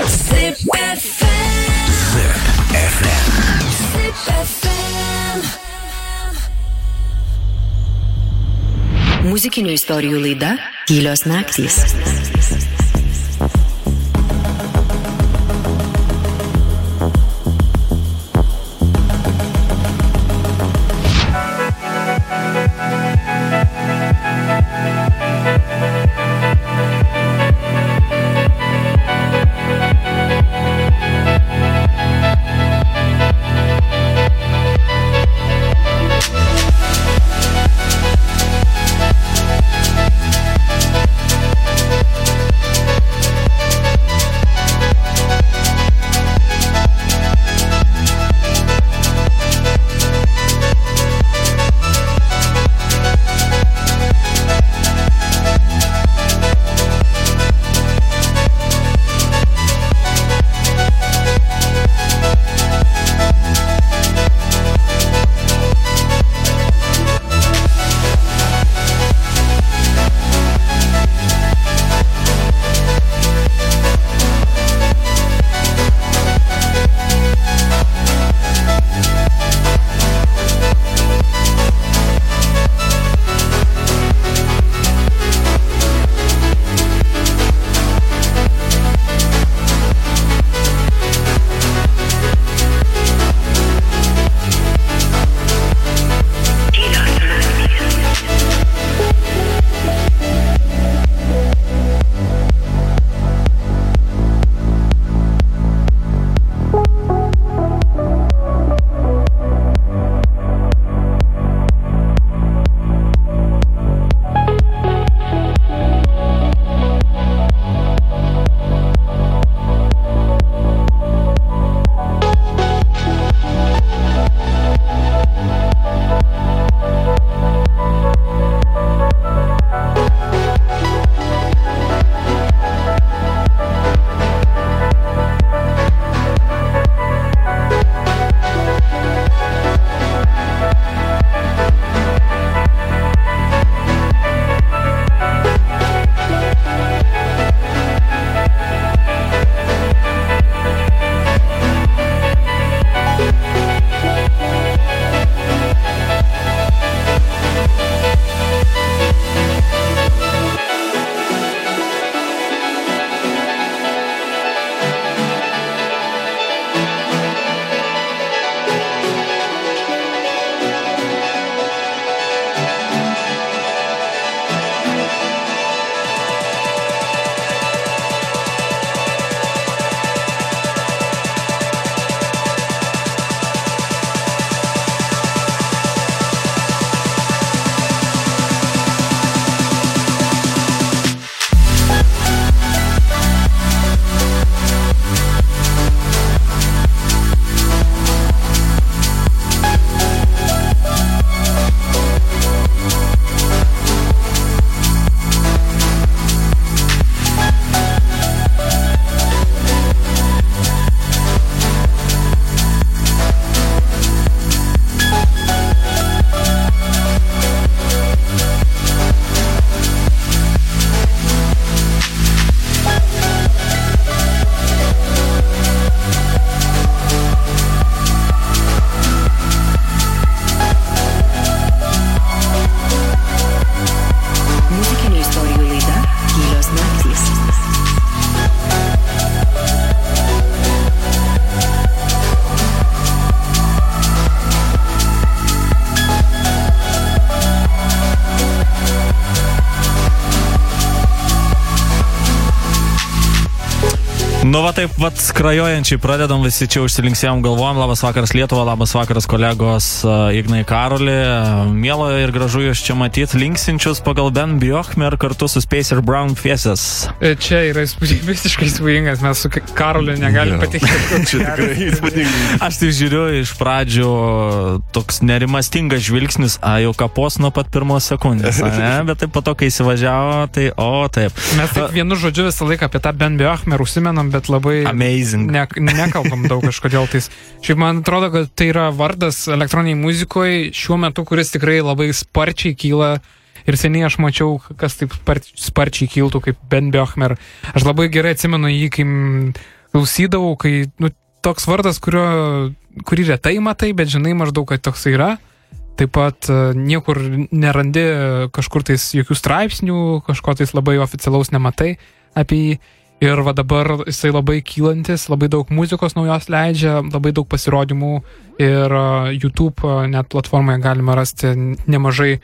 Zip FM. Zip FM. Zip FM. Muzikinių istorijų laida Tylios naktys. Muzikinių Nu, va taip, va, skrajojančiai pradedam visi čia užsilinksėjom galvojom. Labas vakaras Lietuva, labas vakaras kolegos uh, Ignai Karolį. Uh, Mėlo ir gražu jūs čia matyti linksinčius pagal Ben Biochmer kartu su Space ir Brown Faces. E, Čia yra įspūdingas, visiškai įspūdingas, mes su Karoliu negalim patikėti. Čia tikrai įspūdingai. Aš tai žiūriu iš pradžių toks nerimastingas žvilgsnis, a jau kapos nuo pat pirmos sekundės, ne? bet taip po to, kai įsivažiavo, tai o taip. Mes taip vienu žodžiu visą laiką apie tą Ben Biochmer užsimenam, bet labai Amazing. ne, nekalbam daug kažkodėl. Tais. Šiaip man atrodo, kad tai yra vardas elektroniniai muzikoje šiuo metu, kuris tikrai labai sparčiai kyla. Ir seniai aš mačiau, kas taip spar- sparčiai kiltų kaip Ben Biochmer. Aš labai gerai atsimenu jį, kai, klausydavau, kai nu, toks vardas, kurio, kurį retai matai, bet žinai maždaug, kad toks yra. Taip pat e, niekur nerandi kažkur tais jokių straipsnių, kažko tais labai oficialaus nematai apie jį. Ir va dabar jisai labai kylantis, labai daug muzikos naujos leidžia, labai daug pasirodymų ir e, YouTube e, net platformoje galima rasti nemažai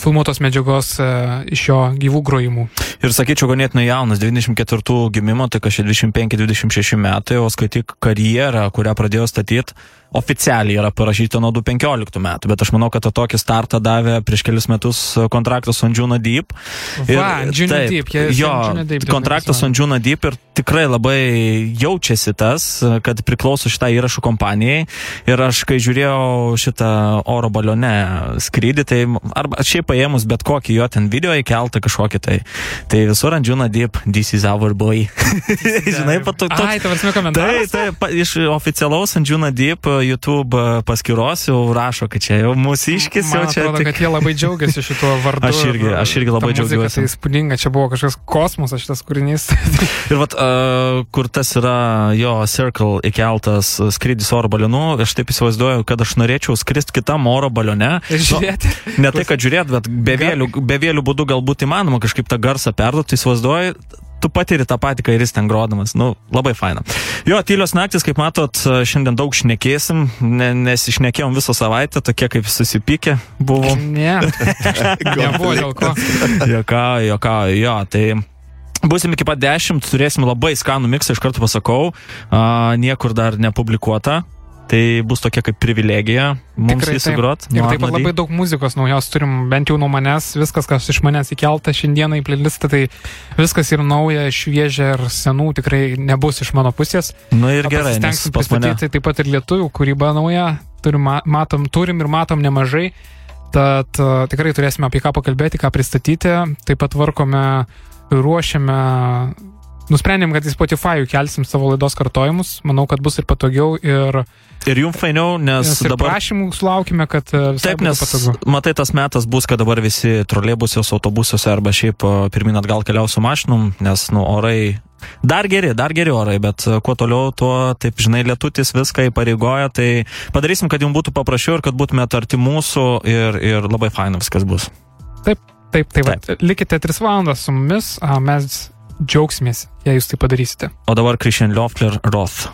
filmuotos medžiagos e, iš jo gyvų grojimų. Ir sakyčiau, ganėtinai jaunas, 94 gimimo, tai kažkiek 25-26 metai, o skaityk karjerą, kurią pradėjo statyti, oficialiai yra parašyta nuo 2015 metų, bet aš manau, kad tą tokį startą davė prieš kelius metus kontraktas su Anjuna Deep. Va, taip, Deep, jie- jo, Deep kontraktas su. Anjuna Deep ir tikrai labai jaučiasi tas, kad priklauso šitai įrašų kompanijai. Ir aš, kai žiūrėjau šitą oro balione skrydį, tai arba šiaip paėmus bet kokį jo ten video įkeltą kažkokį tai, tai visur Anjuna Deep, this is our boy. Žinai, pat toks. Ai, tai Taip, komentaras. taip, pa- iš oficialaus Anjuna Deep YouTube paskyros jau rašo, kad čia jau mūsiškis, jau Man čia atrodo, tik... kad jie labai džiaugiasi šituo vardu. Aš irgi- aš irgi labai muzika džiaugiuosi. Tai įspūdinga, čia buvo kažkas kosmosas šitas kūrinys. Ir vat, uh, kur tas yra jo Circle įkeltas skrydis oro balionu, aš taip įsivaizduoju, kad aš norėčiau skristi kitam oro balione. Ir žiūrėti. Nu, ne tai, kad žiūrėt, bet bevėlių, bevėlių būdų galbūt įmanoma kažkaip tą garsą perduoti, įsivaizduoju. Tu patiri tą patį, kai ir jis ten grodamas. Nu, labai faina. Jo, tylios naktis, kaip matot, šiandien daug šnekėsim, ne, nes išnekėjom visą savaitę, tokie kaip susipykę buvom. Ne. Nebuvo dėl ko. Jokauju, jokauju, jo, tai. Būsim iki pat 10, turėsim labai skanų miksą, iš karto pasakau, a, niekur dar nepublikuota, tai bus tokia kaip privilegija mums įsigrot. Ir taip pat labai daug muzikos naujos turim, bent jau nuo manęs, viskas, kas iš manęs įkelta šiandieną į playlistą, tai viskas yra nauja, šviežia ir senų tikrai nebus iš mano pusės. Nu ir gerai, nes pas mane. taip pat ir lietuvių kūrybą naują, turim, ma- matom, turim ir matom nemažai. Tad uh, tikrai turėsime apie ką pakalbėti, ką pristatyti. Taip pat varkome, ruošiame, nusprendėm, kad į Spotify kelsim savo laidos kartojimus. Manau, kad bus ir patogiau ir, Ir jums fainiau, nes, nes dabar. prašymų sulaukime, kad visai Taip, nes patogu. matai, tas metas bus, kad dabar visi troleibusios, autobusuose arba šiaip a, pirmin atgal keliaus su mašinom, nes, nu, orai dar geri, dar geri orai, bet a, kuo toliau, tuo, taip, žinai, lietutis viską įpareigoja, tai padarysim, kad jums būtų paprasčiau ir kad būtumėte arti mūsų ir, ir labai faina viskas bus. Taip, taip, tai va, likite 3 valandas su mumis, mes džiaugsimės, jei jūs tai padarysite. O dabar Christian Lofler Roth.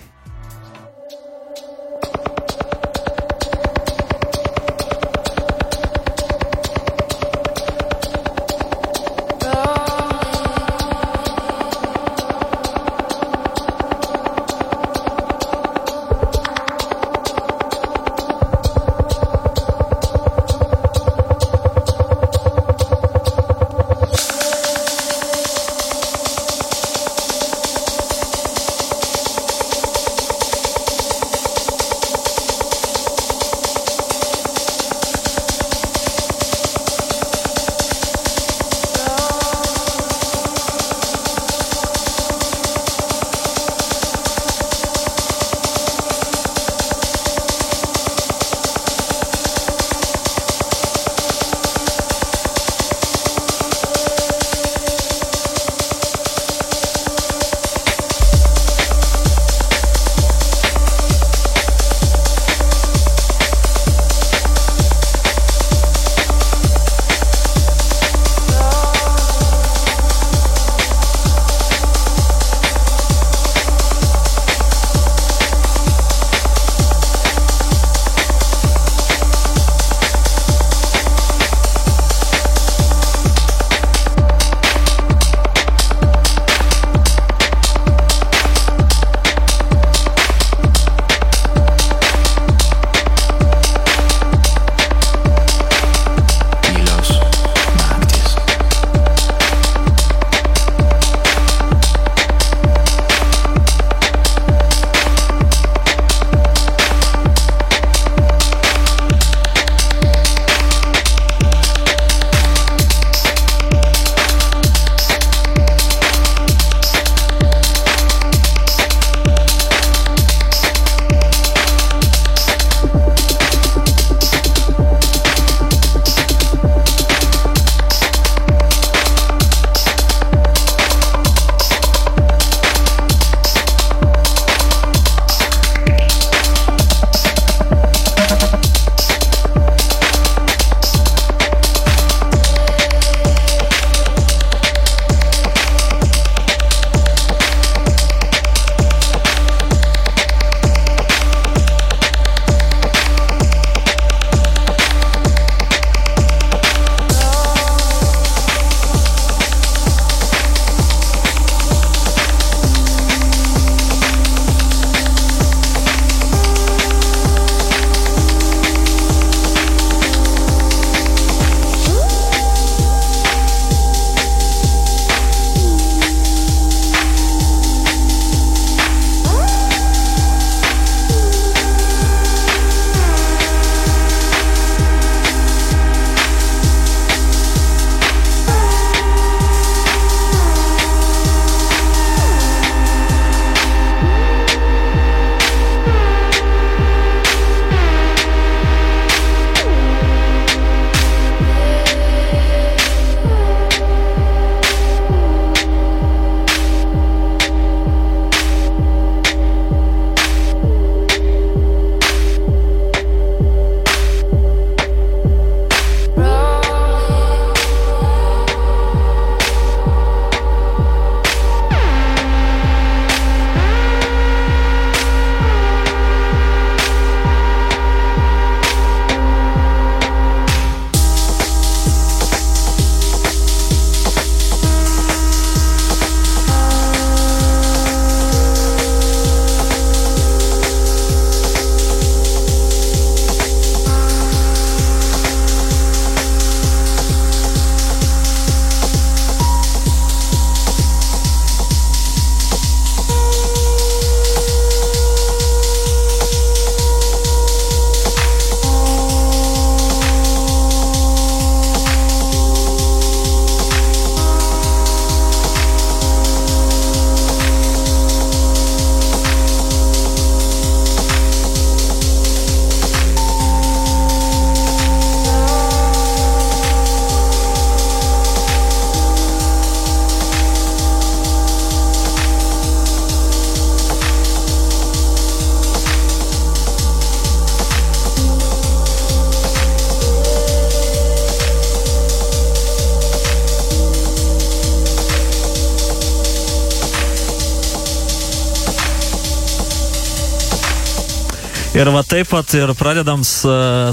Ir va taip pat ir pradedam s,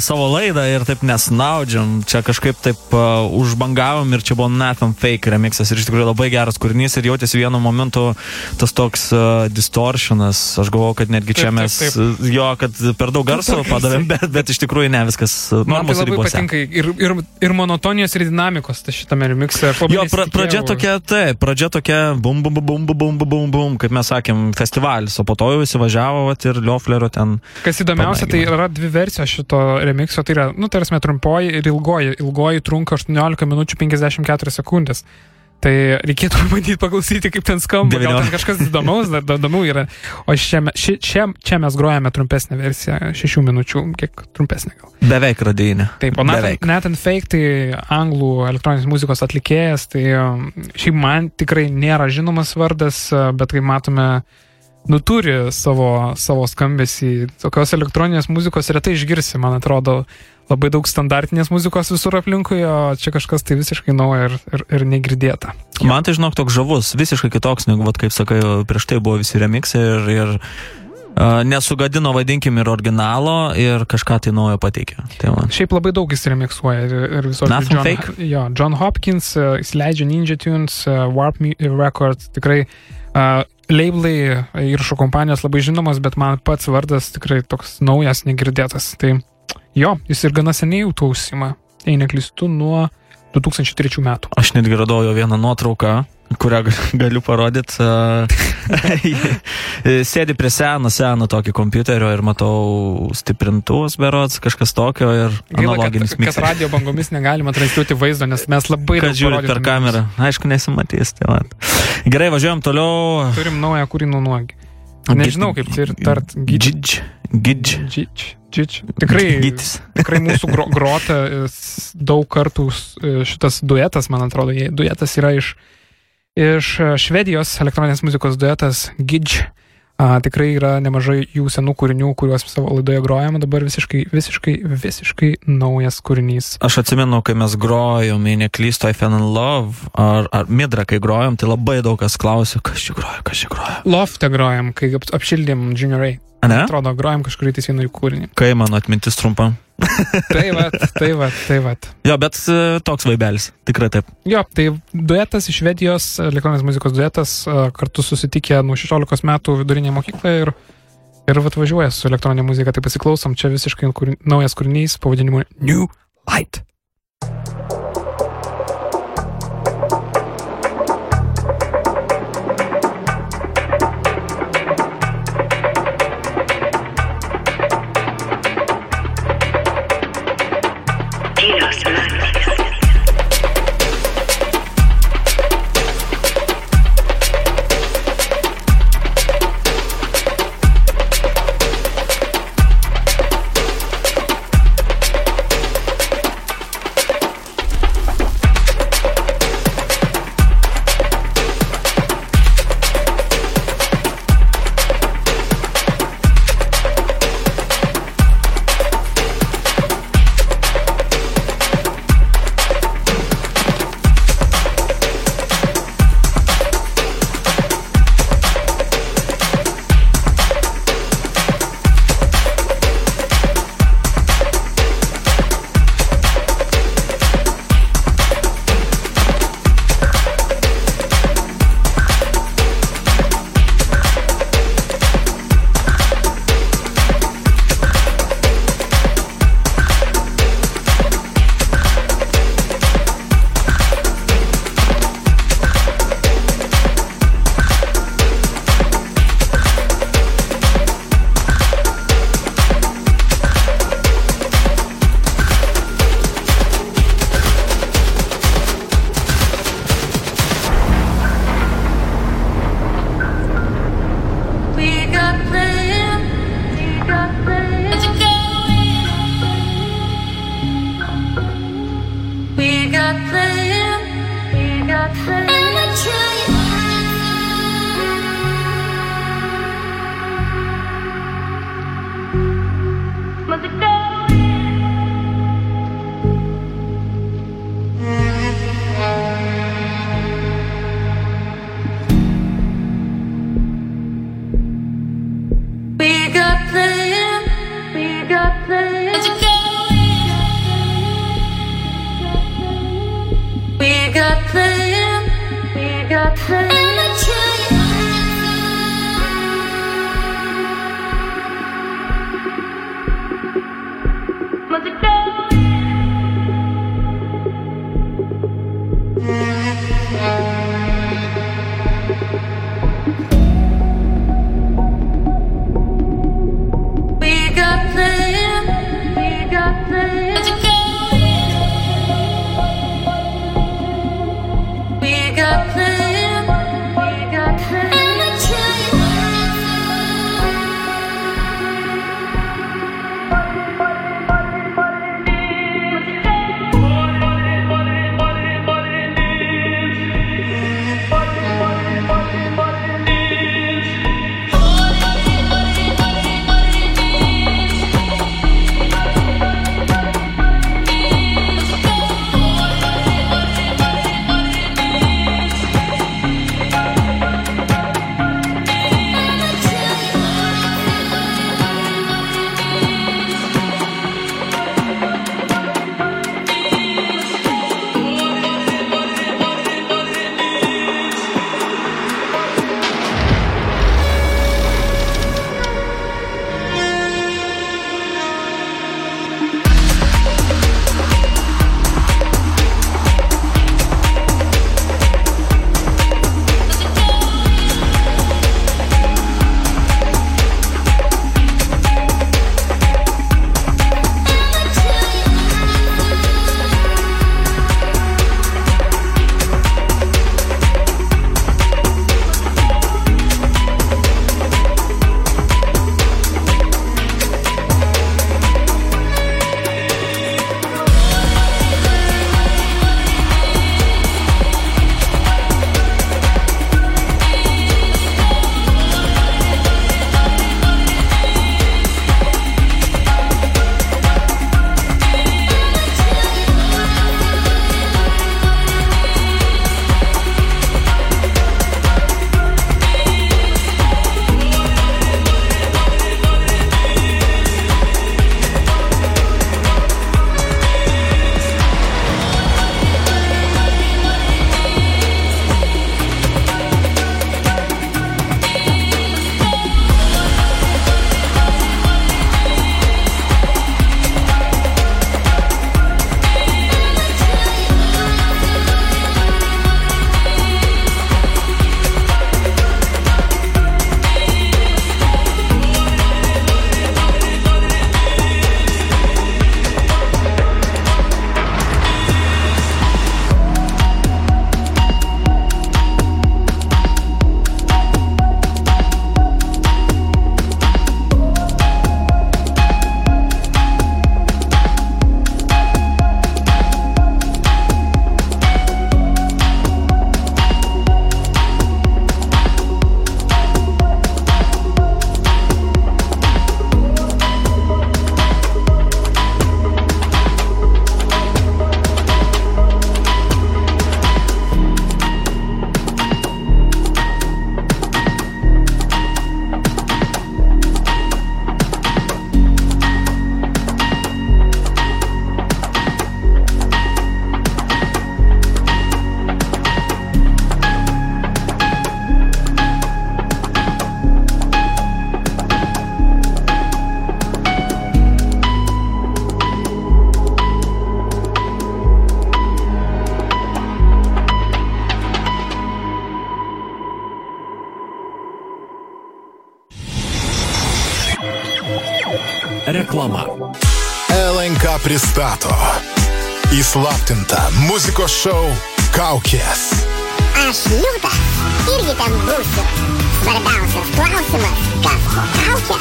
savo laidą ir taip nesnaudžiam. Čia kažkaip taip uh, užbangavom ir čia buvo Nathan Fake remixas ir iš tikrųjų labai geras kūrinys ir jautėsi vienu momentu tas toks uh, distortionas. Aš galvojau, kad netgi čia Taip, mes taip, taip. jo, kad per daug garso Per daug padarėm, bet, bet iš tikrųjų ne viskas Man tai normos labai ribose. patinka ir, ir, ir monotonijos, ir dinamikos tai šitame remikse. Jo, pra, pradžia tokia, taip, pradžia tokia bum, bum, bum, bum, bum, bum, bum, kaip mes sakėm, festivalis, o po to jau įsivažiavo vat, ir Lioflerio ten. Kas įdomiausia, tai Pamėgimo. yra dvi versijos šito remixo. Tai yra, nu, tarsi trumpoji ir ilgoji. Ilgoji trunka 18 minučių 54 sekundės. Tai reikėtų bandyti paklausyti, kaip ten skamba. Gal ten 19. kažkas įdomaus, dar įdomiau yra. O čia, ši, čia, čia mes grojame trumpesnę versiją, 6 minučių, kiek trumpesnė gal. Beveik radinė. Taip, o Nathan. Nathan Fake, tai anglų elektroninės muzikos atlikėjas, tai um, šiaip man tikrai nėra žinomas vardas, bet kaip matome, nu turi savo, savo skambesį. Tokios elektroninės muzikos retai išgirsi, man atrodo, labai daug standartinės muzikos visur aplinkui, o čia kažkas tai visiškai nauja ir, ir, ir negirdėta. Man tai, žinok, toks žavus, visiškai kitoks, negu, vat, kaip sakai, prieš tai buvo visi remixai ir, ir uh, nesugadino, vadinkim, ir originalo ir kažką tai naujo pateikė. Tai man. Šiaip labai daug jis remiksuoja ir, ir visokių Nathan John, Fake? jo, John Hopkins, uh, jis leidžia Ninja Tunes, uh, Warp Records, tikrai uh, labelai įrašų kompanijos labai žinomas, bet man pats vardas tikrai toks naujas, negirdėtas. Tai jo, jis ir gana seniai jau tuo užsima, jei neklystu, nuo 2003 metų. Aš netgi radau jo vieną nuotrauką, kurią ga- galiu parodyti. Sėdi prie seno, seno tokį kompiuterio ir matau stiprintuvus berots, kažkas tokio ir Gaila, analoginis kad mikseris. radio bangomis negalima transliuoti vaizdo, nes mes labai Kad daug parodytume per kamerą. Aišku, nesimatys. Tai vat. Gerai, važiuojam toliau. Turim naują kūrinį nuogi. Nežinau, kaip tai ir tart. Gidž. Gidž. Džič. Džič. Tikrai, Gytis. tikrai mūsų gro, grota daug kartų e, šitas duetas, man atrodo, duetas yra iš, iš e, Švedijos elektroninės muzikos duetas Gidž. A, tikrai yra nemažai jų senų kūrinių, kuriuos savo laidoje grojame, dabar visiškai, visiškai, visiškai naujas kūrinys. Aš atsimenu, kai mes grojom, jei neklystu, I Fell in Love, ar, ar Midra, kai grojom, tai labai daug kas klausė, kas čia groja, kas čia groja. Lofte grojam, kai ap- apšildėm Junior A. Ne? Atrodo, grojam kažkurį tais vieną jų kūrinį. Kai mano atmintis trumpa. Tai va, tai va, tai va. Jo, bet e, toks vaibelis. Tikrai taip. Jo, tai duetas iš Švedijos, elektroninės muzikos duetas, a, kartu susitikę nuo 16 metų vidurinėje mokykloje ir, ir atvažiuoja su elektroninė muzika, tai pasiklausom, čia visiškai kūrin, naujas kūrinys pavadinimu New Light. Reklama. Pristato įslaptintą muzikos šou Kaukės. Aš liūtas irgi ten būsiu. Svarbiausias klausimas, kas po kaukia?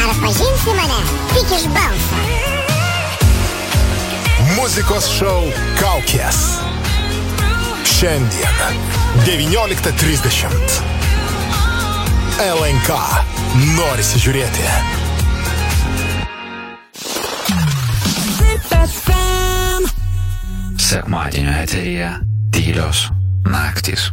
Ar pažinsi mane tik iš balso? Muzikos šou Kaukės. Šiandien 19.30. LNK norisi žiūrėti. Sekmadienio eteryje tylios naktys.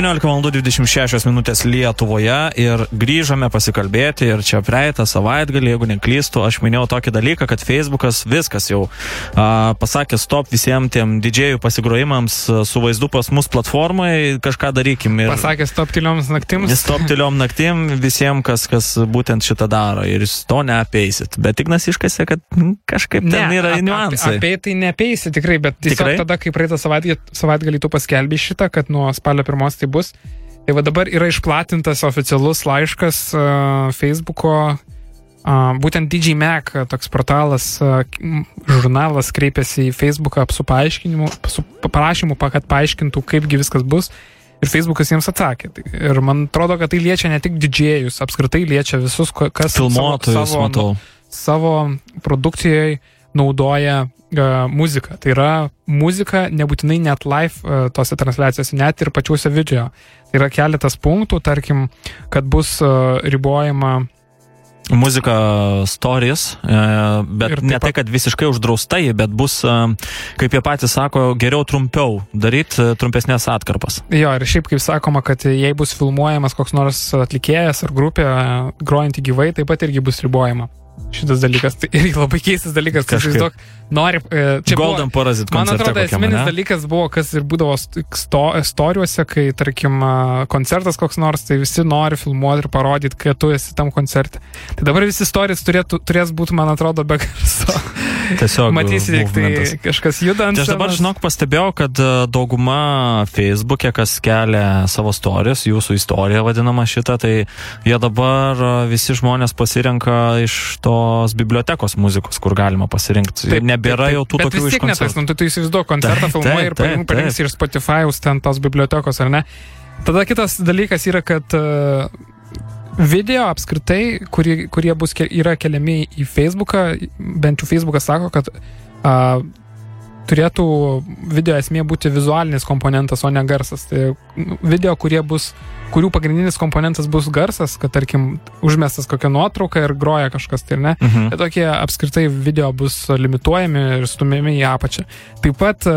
Devyniolika valandų 26 minutės Lietuvoje ir grįžome pasikalbėti ir čia praeitą savaitgalį, jeigu neklystu, aš minėjau tokį dalyką, kad Facebookas viskas jau a, pasakė stop visiems tiem didžiųjų pasigrojimams su vaizdu pas mus platformai, kažką darykim. Ir... Pasakė stop tylioms naktims. Stop tyliom naktim visiems, kas, kas būtent šitą daro ir jūs to neapeisit. Bet Ignas iškasė, kad mm, kažkaip ne, ten yra ap- niuansai. Apie tai nepeisi tikrai, bet tiesiog Tikrai? tada, kai praeitą savaitgalį, savaitgalį tu paskelbė šitą, kad nuo spalio pirmos tai bus. Tai va dabar yra išplatintas oficialus laiškas uh, Facebooko, uh, būtent DJ Mac, uh, toks portalas, uh, žurnalas kreipėsi į Facebooką su paaiškinimu, su paprašymu, pa- kad paaiškintų, kaipgi viskas bus. Ir Facebookas jiems atsakė. Tai- Ir man atrodo, kad tai liečia ne tik didžėjus, apskritai liečia visus, kas Filmuotojus, savo, matau. savo produkcijai naudoja uh, muziką. Tai yra muzika nebūtinai net live uh, tose transliacijose, net ir pačiuose video. Tai yra keletas punktų, tarkim, kad bus uh, ribojama Muzika stories, e, bet ne tai, kad visiškai uždrausta, ji, bet bus, e, kaip jie patys sako, geriau trumpiau daryti trumpesnės atkarpas. Jo, ir šiaip kaip sakoma, kad jei bus filmuojamas koks nors atlikėjas ar grupė e, grojanti gyvai, taip pat irgi bus ribojama. Šitas dalykas, tai irgi labai keistas dalykas, tai Kažkaip. įsivaizduok, nori... e, čia Golden Parazit Man atrodo, esminis ane? dalykas buvo, kas ir būdavo st- sto, istorijuose, kai, tarkim, a, koncertas koks nors, tai visi nori filmuoti ir parodyti, kad tu esi tam koncerte. Tai dabar visi istorijas turėtų, turės būti, man atrodo, be garso. Tiesiog Matysi, tai kažkas juda ant Tai aš dabar, žinok, pastebėjau, kad e, dauguma Facebook'e, kas kelia savo istorijas, jūsų istoriją vadinama šitą, tai jie dabar e, visi žmonės pasirenka iš tos bibliotekos muzikos, kur galima pasirinkti. Taip, Nebėra taip, jau tų tokių iš koncertų. nu, tai tu įsivaizduok koncertą, Taip, filmuoji taip, ir parinks, taip, parinks iš Spotify'us ten tos bibliotekos, ar ne? Tada kitas dalykas yra, kad uh, video apskritai, kurie, kurie bus, yra keliami į Facebooką, bent jau Facebookas sako, kad uh, turėtų video esmė būti vizualinis komponentas, o ne garsas. Tai nu, video, kurie bus kurių pagrindinis komponentas bus garsas, kad tarkim užmestas kokią nuotrauką ir groja kažkas, tai ne? Mhm. Tai tokie apskritai video bus limituojami ir stumiami į apačią. Taip pat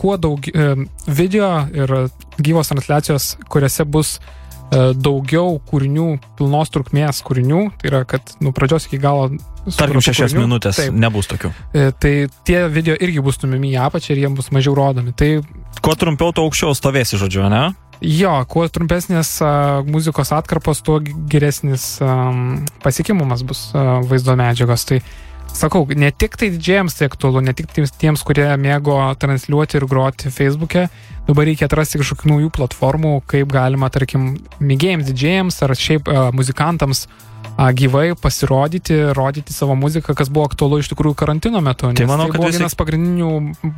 kuo daug e, video ir gyvos transliacijos, kuriuose bus e, daugiau kūrinių, pilnos trukmės kūrinių, tai yra, kad nuo pradžios iki galo. Tarkim, šešias kūrinių. minutės Taip, nebus tokių. e, tai tie video irgi bus stumiami į apačią ir jie bus mažiau rodomi. Tai Kuo trumpiau, tuo aukščiau stovėsi, žodžiu, ne? jo, kuo trumpesnės a, muzikos atkarpos, tuo geresnis um, pasiekimumas bus a, vaizdo medžiagos. Tai sakau, ne tik tai didžiajams tai aktualu, ne tik tiems- kurie mėgo transliuoti ir groti Facebook'e, dabar reikia atrasti kažkokių naujų platformų, kaip galima, tarkim, mėgėjams didžiajams ar šiaip a, muzikantams a, gyvai pasirodyti, rodyti savo muziką, kas buvo aktualu iš tikrųjų karantino metu. Nes manau, tai kad buvo visi- vienas pagrindinių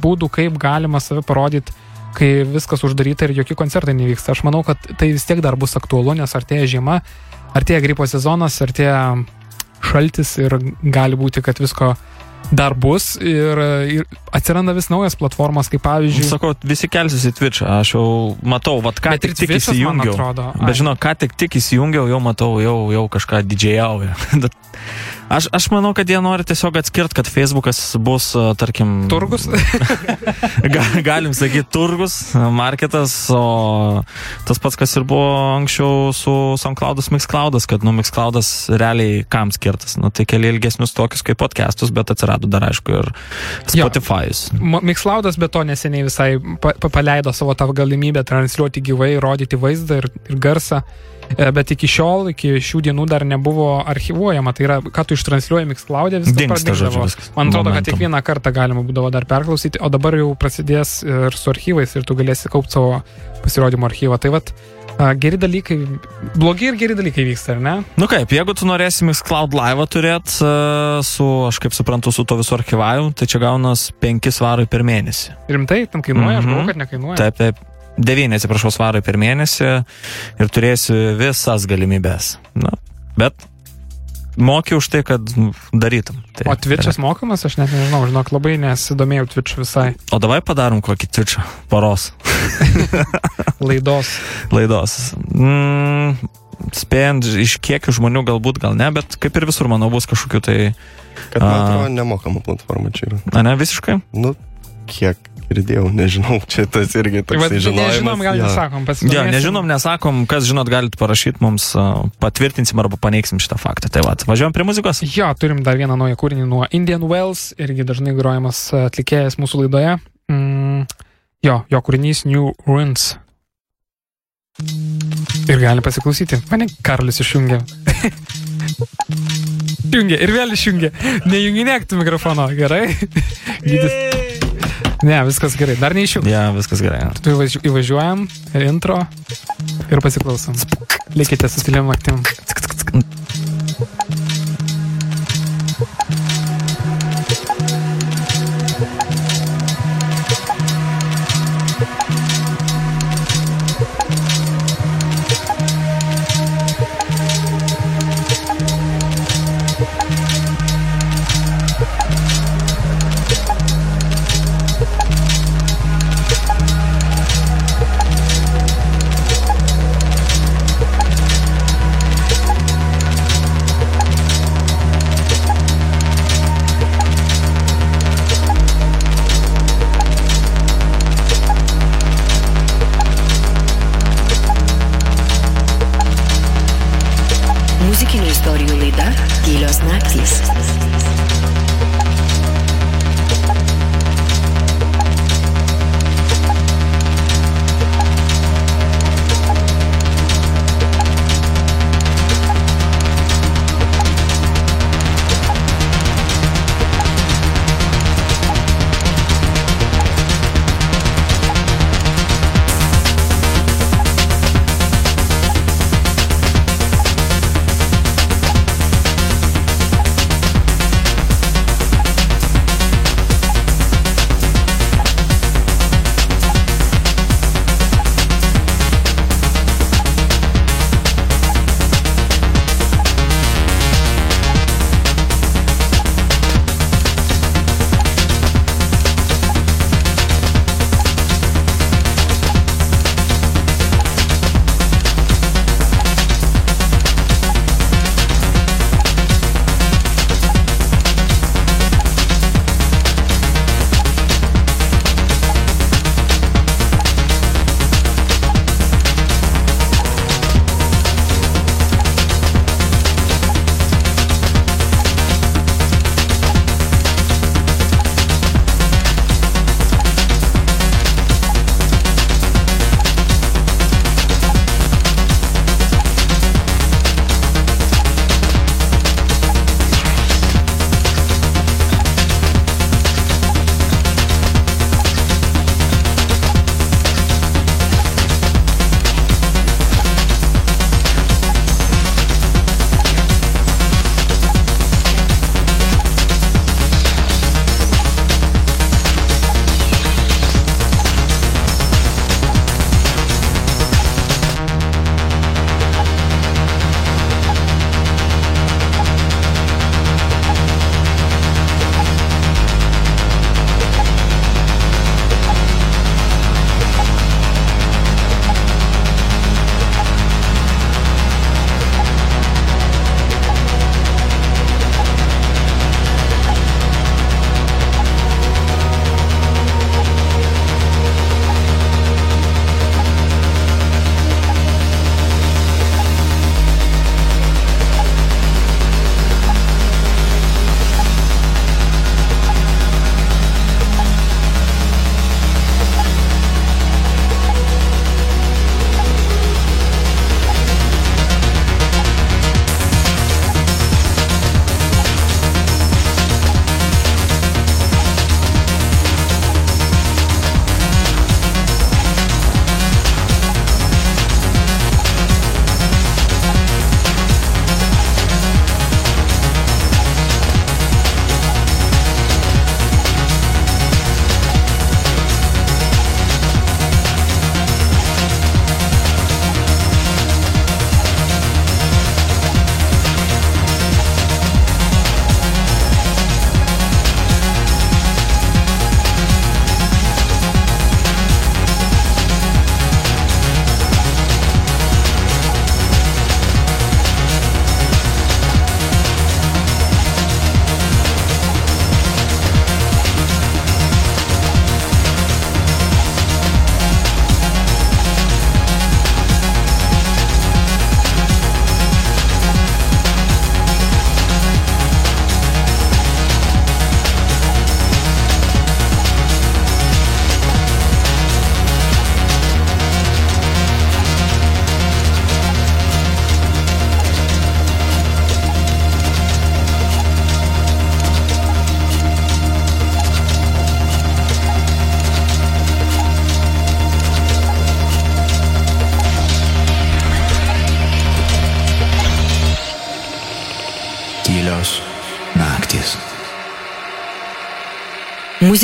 būdų, kaip galima save parodyti kai viskas uždaryta ir jokie koncertai nevyksta. Aš manau, kad tai vis tiek dar bus aktualu, nes artėja žiema, artėja gripo sezonas, artėja šaltis ir gali būti, kad visko dar bus ir, ir atsiranda vis naujas platformos, kaip pavyzdžiui. Sakau, visi kelsis į Twitch, aš jau matau, vad ką tik, tik įsijungiau. atrodo. Bet žinau, ką tik, tik įsijungiau, jau matau, jau, jau kažką didžiajauja. aš, aš manau, kad jie nori tiesiog atskirti, kad Facebookas bus, tarkim... Turgus? Ga- Galim sakyti turgus, marketas, o tas pats, kas ir buvo anksčiau su SoundCloud'as, MixCloud'as, kad, nu, MixCloud'as realiai kam skirtas. Nu, tai keli ilgesnius tokius kaip podcastus, bet atsirado dar, aišku, ir. Spotify'us. Mixcloudas be to neseniai visai pa pa paleido savo tą galimybę transliuoti gyvai, rodyti vaizdą ir, ir garsą. E, Bet iki šiol, iki šių dienų dar nebuvo archivuojama. Tai yra, ką tu ištransliuoji Mixcloud'e, viskas viskas. Man atrodo, kad Momentum. kiekvieną kartą galima būdavo dar perklausyti, o dabar jau prasidės ir su archyvais ir tu galėsi kaupti savo pasirodymo archyvą. Tai vad, geri dalykai, blogi ir geri dalykai vyksta, ar ne? Nu kaip, jeigu tu norėsi MixCloud live turėti su, aš kaip suprantu, su to visų archivavimu, tai čia gaunas 5 svarai per mėnesį. Rimtai, tam kainuoja, aš Mhm. galvoju, kad nekainuoja. Taip, taip. 9, atsiprašau, svarai per mėnesį ir turėsi visas galimybės. Na, bet moki už tai, kad darytum. Tai, O Twitch'as mokamas, aš net nežinau, žinok, labai nesidomėjau Twitch visai O davai padarom kokį Twitch'ą poros laidos. laidos. Mm, spėjant iš kiek žmonių galbūt gal ne, bet kaip ir visur, manau, bus kažkokiu tai, Kad man atrodo nemokama platforma čia yra. na ne, visiškai. Nu, kiek girdėjau, nežinau, čia tas irgi Tai toks vad, nežinom, gal nesakom, Jo, pasidomėsim. nežinom, nesakom, kas žinot, galite parašyti mums, patvirtinsim arba paneigsim šitą faktą. Tai va, važiuojam prie muzikos. Jo, turim dar vieną naują kūrinį nuo Indian Wells, irgi dažnai grojamas atlikėjas mūsų laidoje. Mm, jo, jo kūrinys New Ruins. Ir gali pasiklausyti. Mane Karolis išjungė. Išjungė ir vėl išjungė. Nejunginėk tu mikrofono, gerai? Gydys. Ne, viskas gerai. Dar neišjung. Ja, viskas gerai. Tu įvažiu- įvažiuojam, intro ir pasiklausom. Likite su stiliam aktim.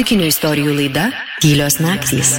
muzikinių istorijų laida Tylios naktys.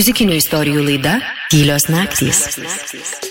muzikinių istorijų laida Tylios naktys. Tylios naktys.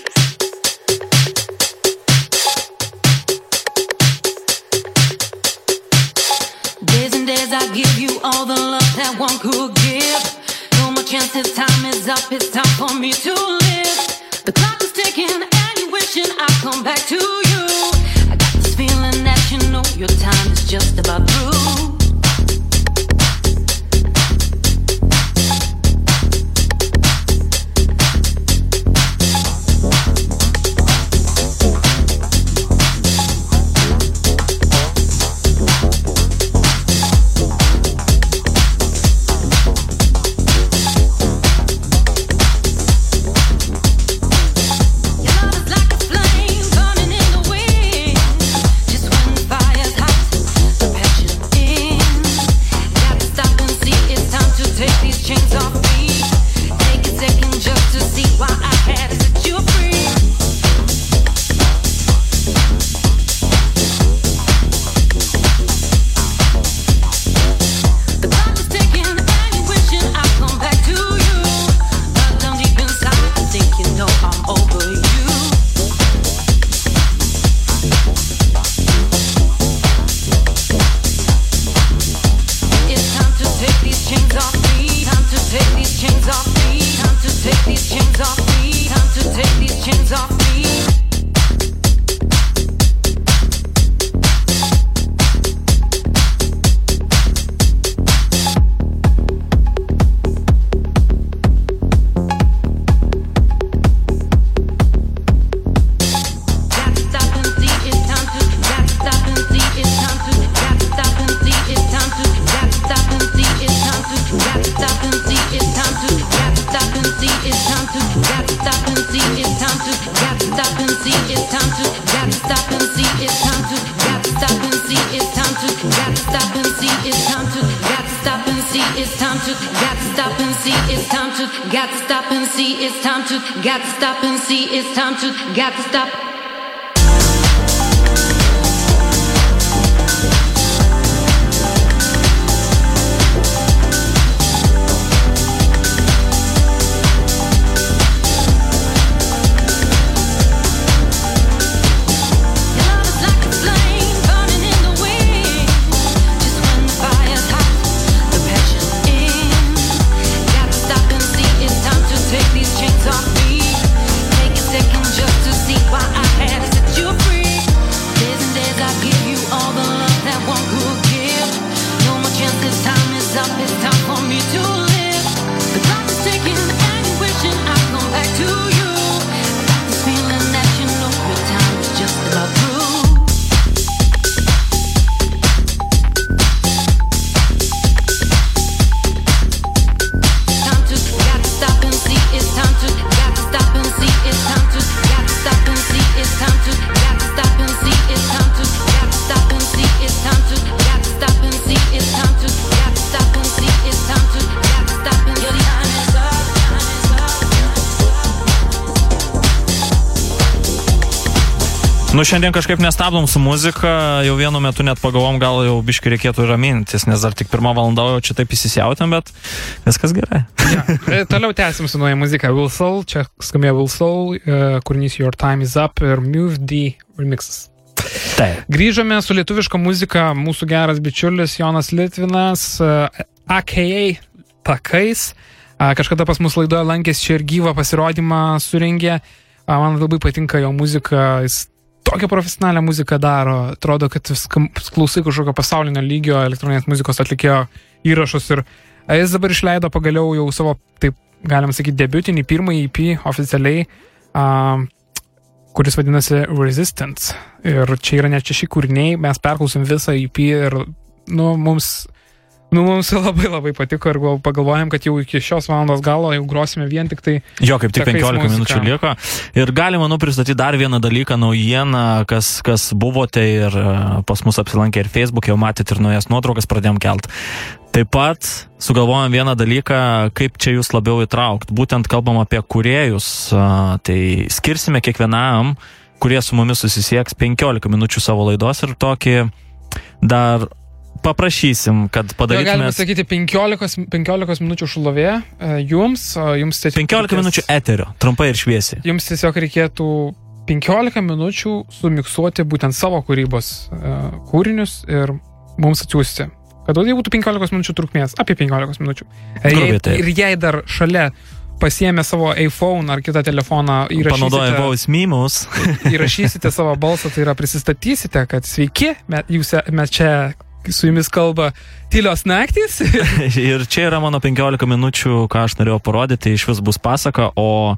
Nu, šiandien kažkaip nestabdom su muzika, jau vienu metu net pagalvom, gal jau biški reikėtų ramintis, nes dar tik pirmą valandą jau čia taip įsisiautėm, bet viskas gerai. Ja. E, Toliau tęsim su nauja muzika Will Soul. Čia skambėjo Will Soul, e, kūrinys Your Time is Up ir Move D remixas. Taip. Grįžome su lietuviška muzika, mūsų geras bičiulis Jonas Litvinas, e, AKA takais. A, Kažkada pas mus laidoje lankėsi čia ir gyvą pasirodymą surengė. A, Man labai patinka jo muzika, jis tokią profesionalią muziką daro. Atrodo, kad klausai kažkokio pasaulinio lygio elektroninės muzikos atlikėjo įrašus ir jis dabar išleido pagaliau jau savo, taip galim sakyti, debiutinį pirmąjį EP oficialiai. A, kuris vadinasi Resistance. Ir čia yra net šeši kūriniai, mes perklausim visą EP ir, nu, mums, nu, mums labai labai patiko ir gal pagalvojam, kad jau iki šios valandos galo jau grosime vien tik tai Jo, kaip tik Takais 15 muzika. minučių liko. Ir galima, manau, pristatyti dar vieną dalyką, naujieną, kas, kas buvote ir e, pas mus apsilankė ir Facebook, jau matėte ir naujas nuotraukas pradėjom kelt. Taip pat sugalvojom vieną dalyką, kaip čia jūs labiau įtraukti. Būtent kalbam apie kuriejus, e, tai skirsime kiekvienam, kurie su mumis susisieks 15 minučių savo laidos ir tokį dar paprašysim, kad Jo, galime sakyti 15, 15 minučių šlovė e, jums, o jums tiesiog 15 reikės- minučių eterio, trumpai ir šviesiai. Jums tiesiog reikėtų 15 minučių sumiksuoti būtent savo kūrybos e, kūrinius ir mums atsiųsti. Kad tai būtų 15 minučių trukmės, apie 15 minučių. E, jei, ir jei dar šalia pasiemė savo iPhone ar kitą telefoną, Panaudoja įrašysite, vaus mimus. įrašysite savo balsą, tai yra prisistatysite, kad sveiki, me- jūs, mes čia su jumis kalba tylios naktys. Ir čia yra mano 15 minučių, ką aš norėjau parodyti, iš vis bus pasaka, o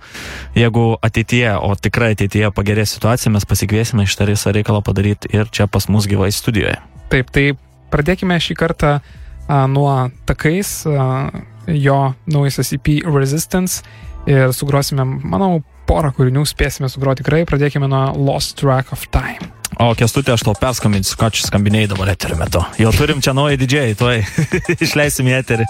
jeigu ateityje, o tikrai ateityje pagerės situacija, mes pasikviesime iš visą reikalą padaryti ir čia pas mus gyvai studijoje. Taip, tai pradėkime šį kartą a, nuo takais, a, jo naujasis EP Resistance ir sugrosime, manau, porą kūrinių spėsime sugroti tikrai. Pradėkime nuo Lost Track of Time. O kestutė, aš tau perskambinsiu, ką čia skambiniai dabar eterio metu. Jau turim čia naują didžiąjį, tuoj išleisim į eterį.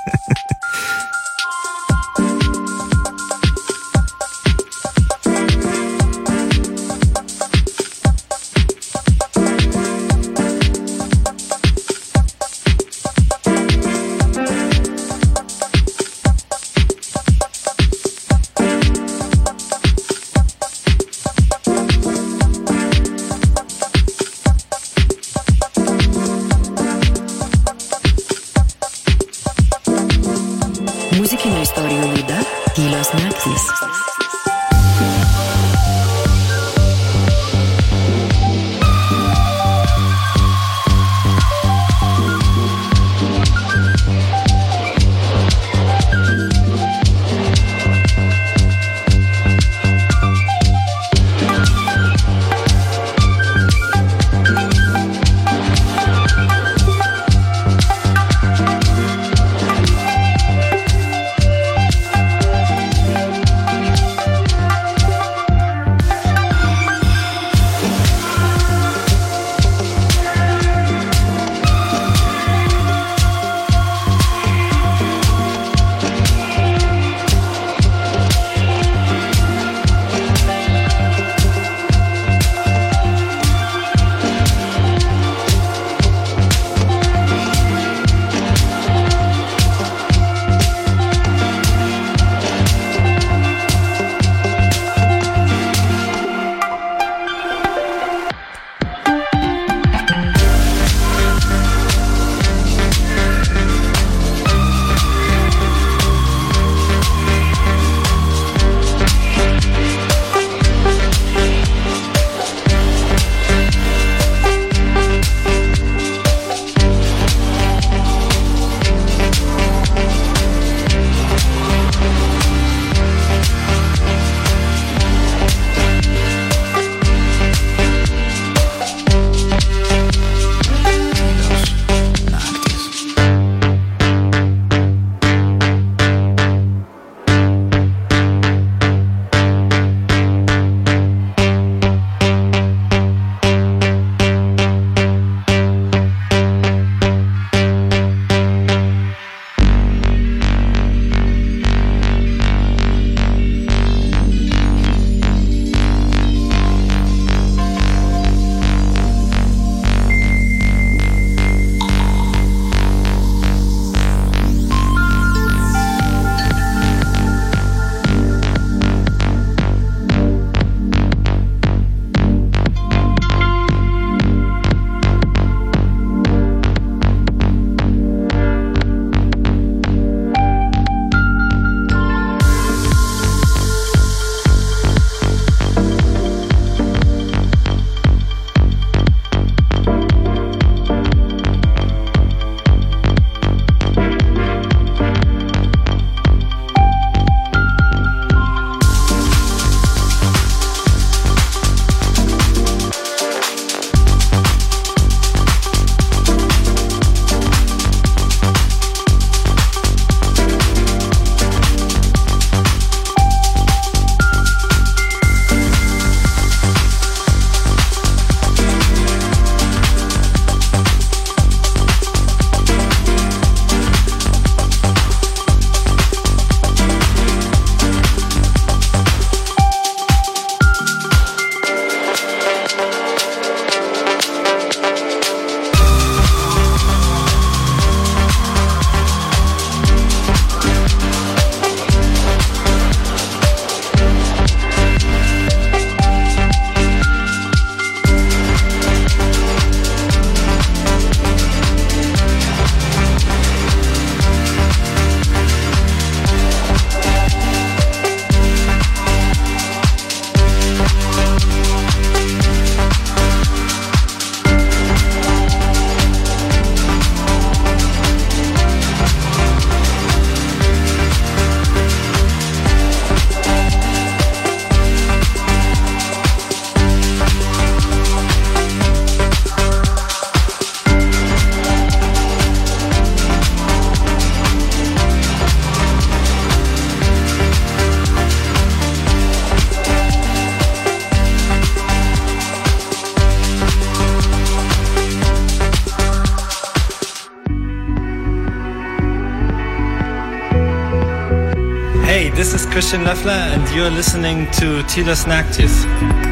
Christian Leffler, and you're listening to Tilas Naktis.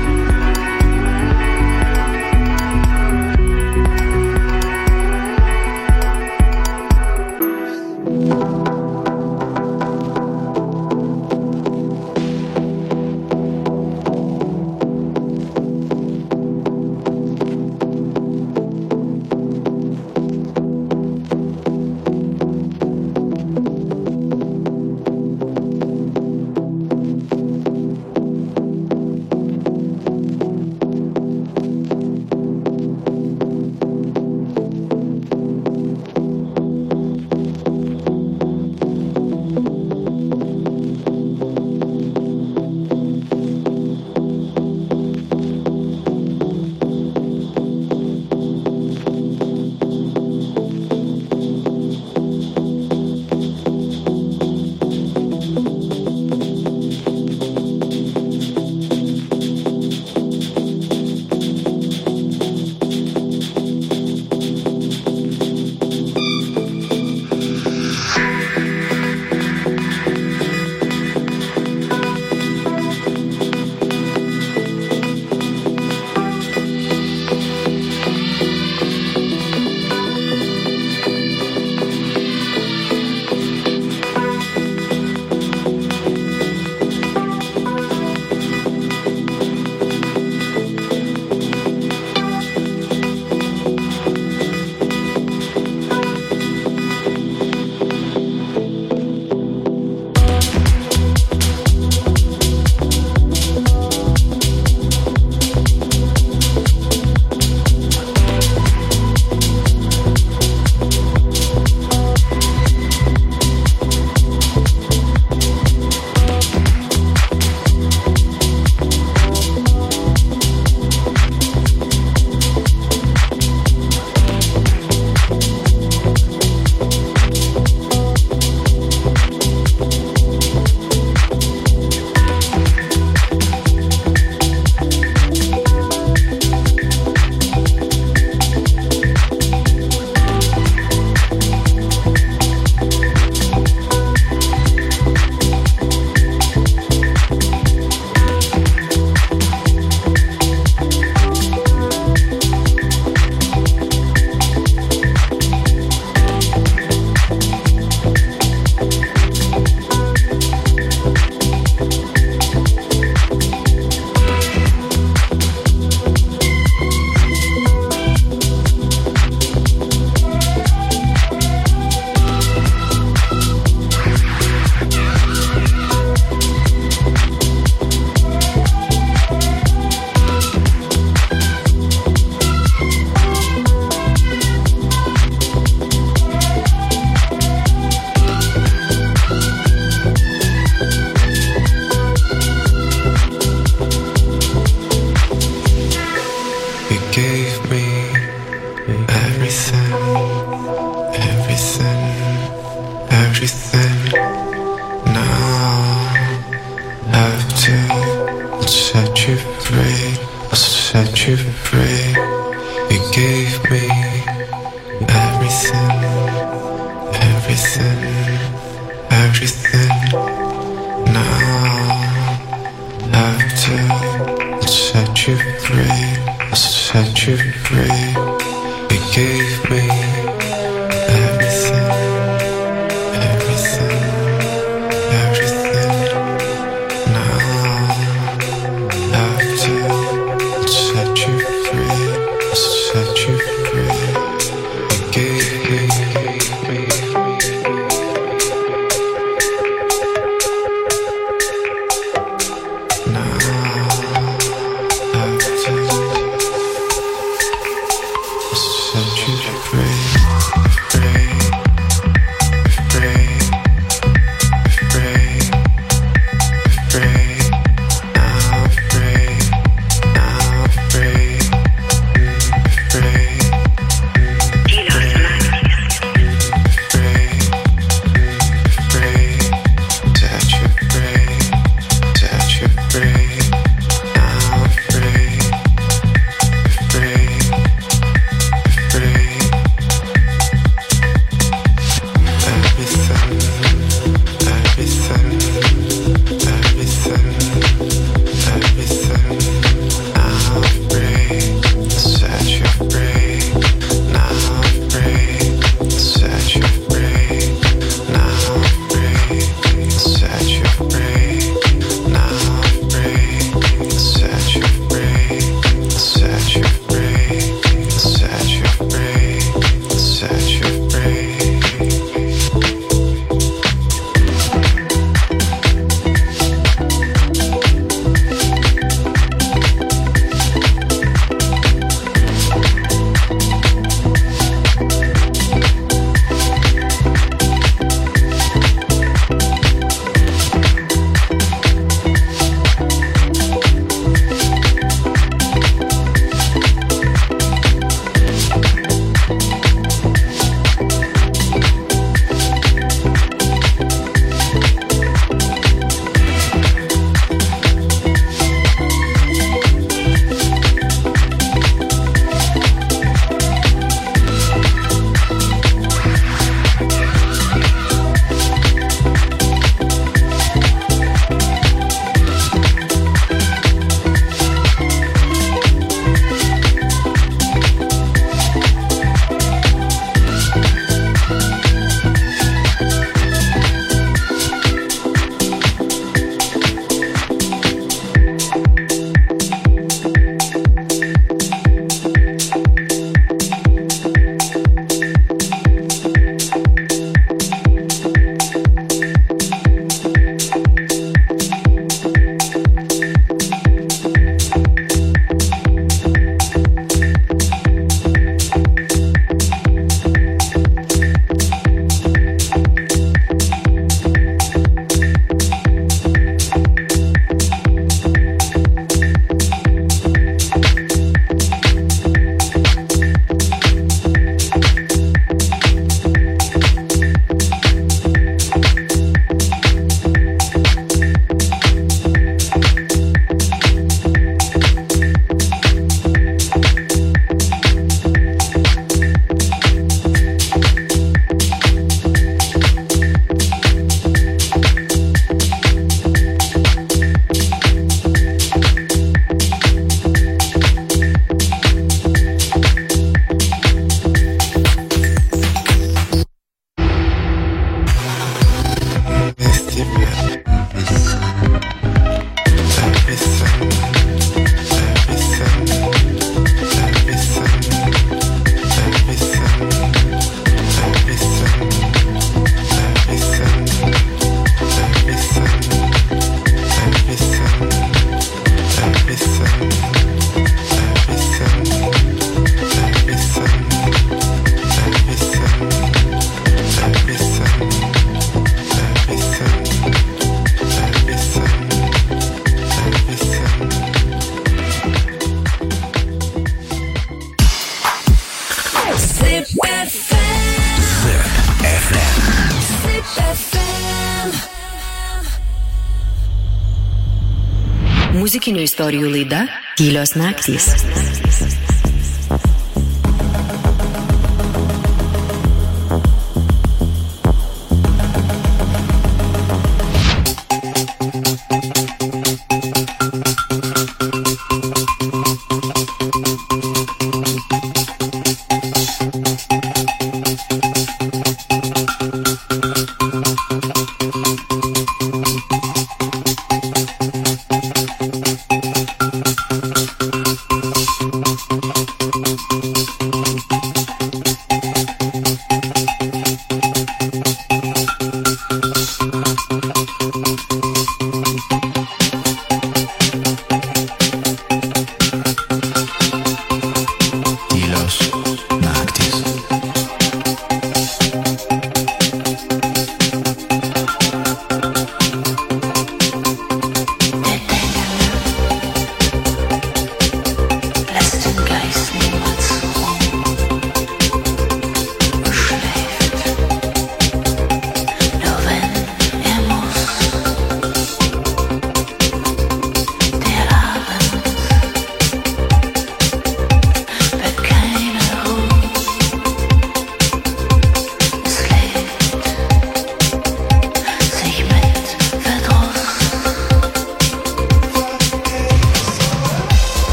Istorijų laida Tylios naktys. Tylios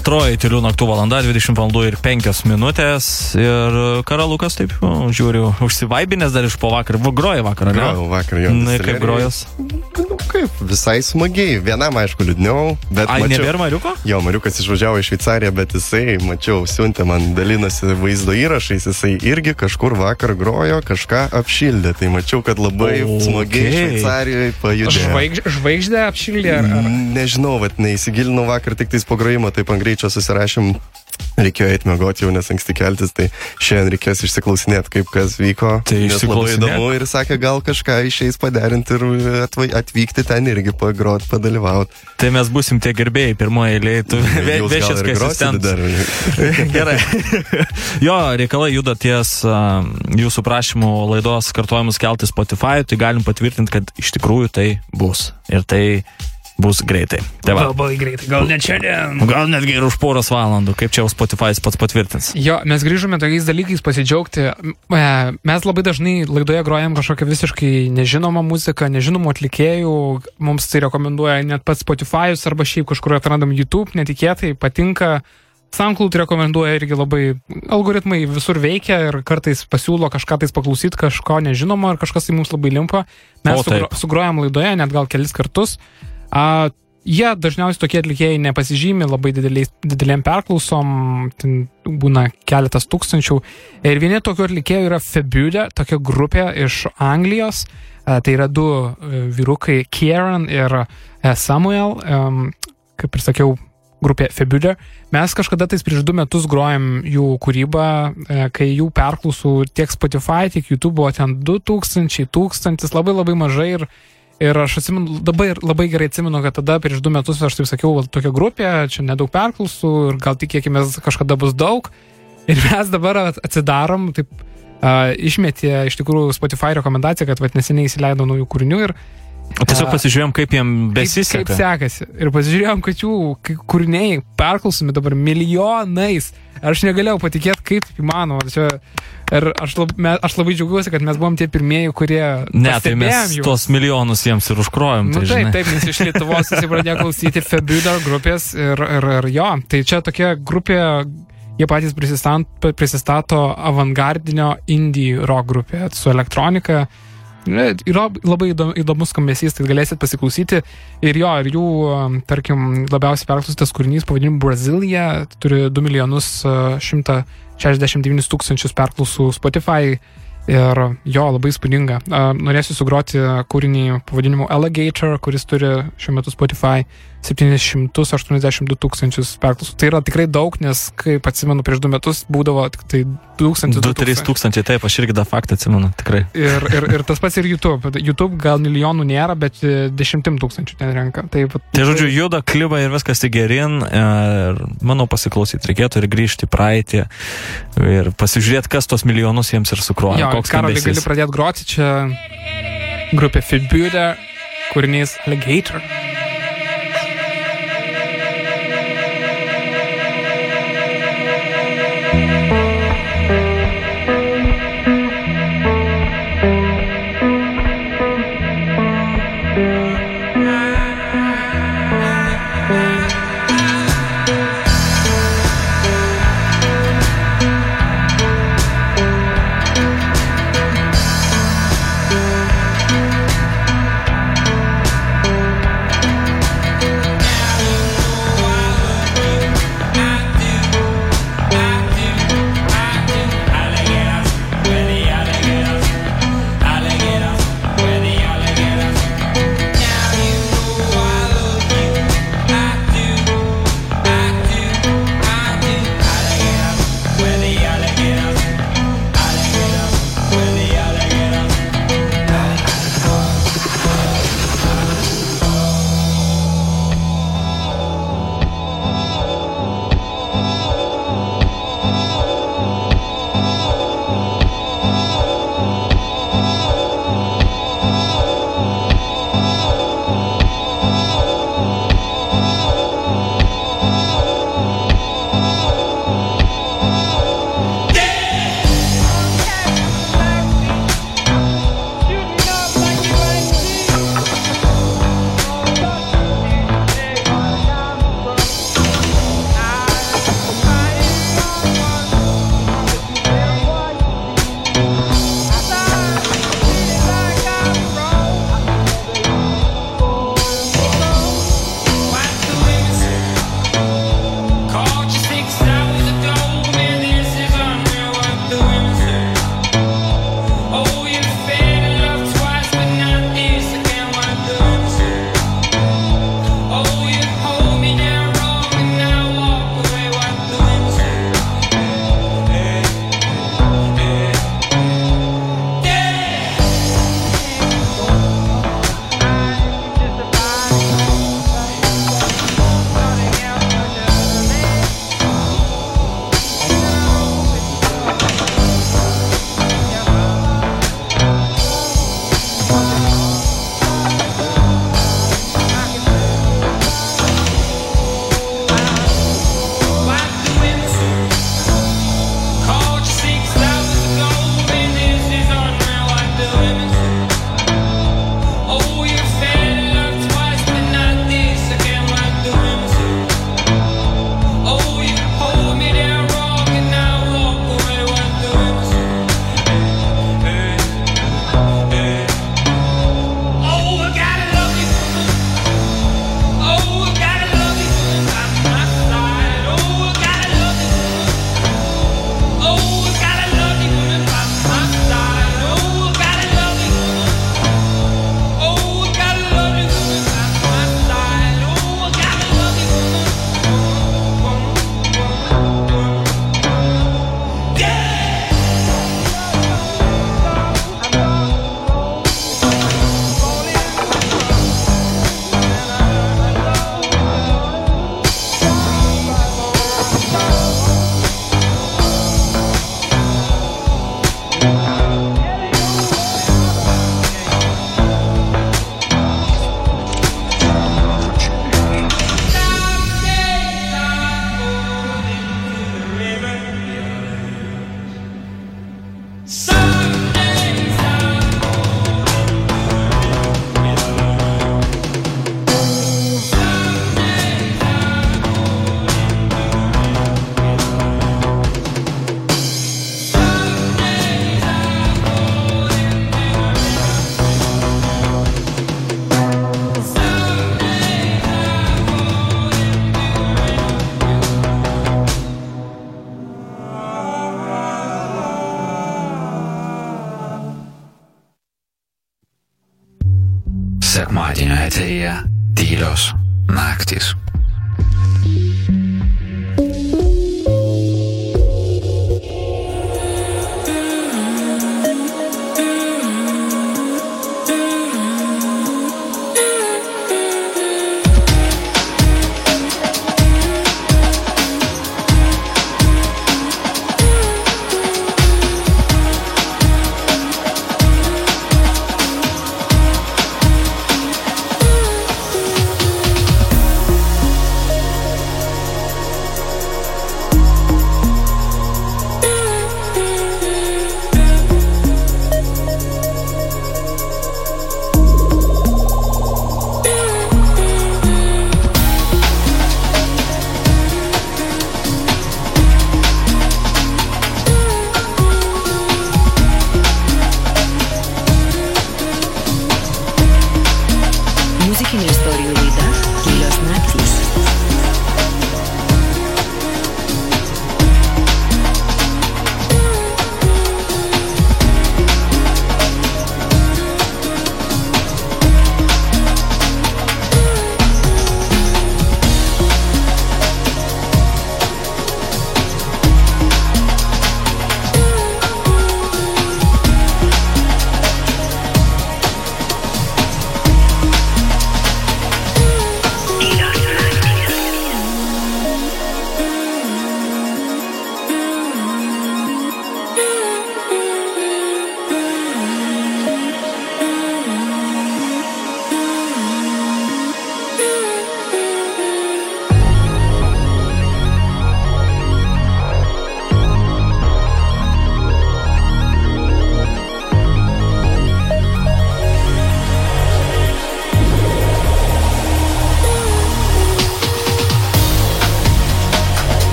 Antroji tylių naktų valanda, 20 valandų ir 5 minutės. Ir karalukas taip, nu, žiūriu, užsivaibinės dar iš po vakar. Va, groja vakar, ne? Grojau vakar jo. Na, kaip grojas? Visai smagiai. Vienam, aišku, liūdniau, bet... Ai, mačiau- nebėra Mariuko? Jo, Mariukas išvažiavo į Šveicariją, bet jisai, mačiau, siuntė man, dalinosi vaizdo įrašais, jisai irgi kažkur vakar grojo, kažką apšildė. Tai mačiau, kad labai Okei. smagiai Šveicarijoje pajudėjo. Žvaigž, žvaigždė apšildė ar, Nežinau, vat neįsigilinau vakar tik tais po grojimo, taip ant greičio susirašym. Reikėjo eiti mėgoti jau, nes anksti keltis, tai šiandien reikės išsiklausinėti, kaip kas vyko. Tai labai išsiklausinėk. įdomu ir sakė, gal kažką išeis paderinti ir atvykti ten irgi pagrot, padalyvauti. Tai mes busim tie gerbėjai pirmoje eilėje. Tu vešės asistentas. dar. Gerai. jo, reikalai juda ties jūsų prašymų laidos kartuojamus kelti Spotify, tai galim patvirtinti, kad iš tikrųjų tai bus. Ir tai bus greitai. Tai va. labai greitai, gal net šiandien. Gal netgi ir už poros valandų, kaip čia jau Spotify pats patvirtins. Jo, mes grįžome tokiais dalykais pasidžiaugti. E, Mes labai dažnai laidoje grojam kažkokią visiškai nežinomą muziką, nežinomų atlikėjų. Mums tai rekomenduoja net pats Spotify'us arba šiaip kažkur atrandam YouTube, netikėtai patinka. SoundCloud rekomenduoja irgi labai, algoritmai visur veikia ir kartais pasiūlo kažką tais paklausyti, kažko nežinomo ir kažkas tai mums labai limpa. Mes O, sugro, sugrojam laidoje net gal kelis kartus. A, jie dažniausiai tokie atlikėjai nepasižymi labai dideliais, didelėm perklausom, ten būna keletas tūkstančių. Ir vieni tokių atlikėjų yra Fabulė, tokia grupė iš Anglijos. A, tai yra du e, vyrukai, Kieran ir e, Samuel, em, kaip ir sakiau, grupė Fabulė. Mes kažkada tais prieš du metus grojom jų kūrybą, e, kai jų perklausų tiek Spotify, tiek YouTube buvo ten 2000, 1000, labai labai mažai ir, ir aš atsimenu, labai, labai gerai atsimenu, kad tada prieš du metus aš taip sakiau, "Va, tokia grupė, čia nedaug perklausų ir gal tikėkime kažkada bus daug. Ir mes dabar at- atsidarom, taip uh, išmetė iš tikrųjų Spotify rekomendaciją, kad vat, neseniai įsileido naujų kūrinių ir Tiesiog a, pasižiūrėjom, kaip jiem kaip, kaip besiseka. sekasi. Ir pasižiūrėjom, kad jų kūriniai perklausomi dabar milijonais. Aš negalėjau patikėti, kaip įmanoma. Čia, ir aš, lab, me, aš labai džiaugiuosi, kad mes buvom tie pirmieji, kurie... Ne, tai mes juos. tuos milijonus jiems ir užkrojom. Nu, tai, taip, žinai. taip, nes iš Lietuvos visi pradėjo klausyti Fabular grupės ir, ir, ir jo, tai čia tokia grupė, jie patys prisistato avangardinio indie rock grupė su elektronika. Yra labai įdom- įdomus skambesys, tai galėsit pasiklausyti. Ir jo, ir jų, um, tarkim, labiausiai perklausytas kūrinys pavadinimu Brazilija turi 2 milijonus uh, 169 tūkstančius perklausų Spotify. Ir jo, labai spūdinga. Uh, norėsiu sugroti kūrinį pavadinimu Alligator, kuris turi šiuo metu Spotify 782 tūkstančius perklausų. Tai yra tikrai daug, nes, kaip atsimenu, prieš du metus būdavo tik tai 1000. 2-3 tūkstančiai, taip, aš irgi tą faktą atsimenu, tikrai. Ir, ir, ir tas pats ir YouTube. YouTube gal milijonų nėra, bet e, dešimtim tūkstančių ten renka. Tai, vat- Tai žodžiu, juda kliba ir viskas tik gerin. Ir manau, pasiklausyti reikėtų ir grįžti į praeitį. Ir pasižiūrėti, kas tos milijonus jiems ir sukroja. Jo, koks Karoli, gali pradėti groti čia grupė Fibulė, kūrinys. Alligator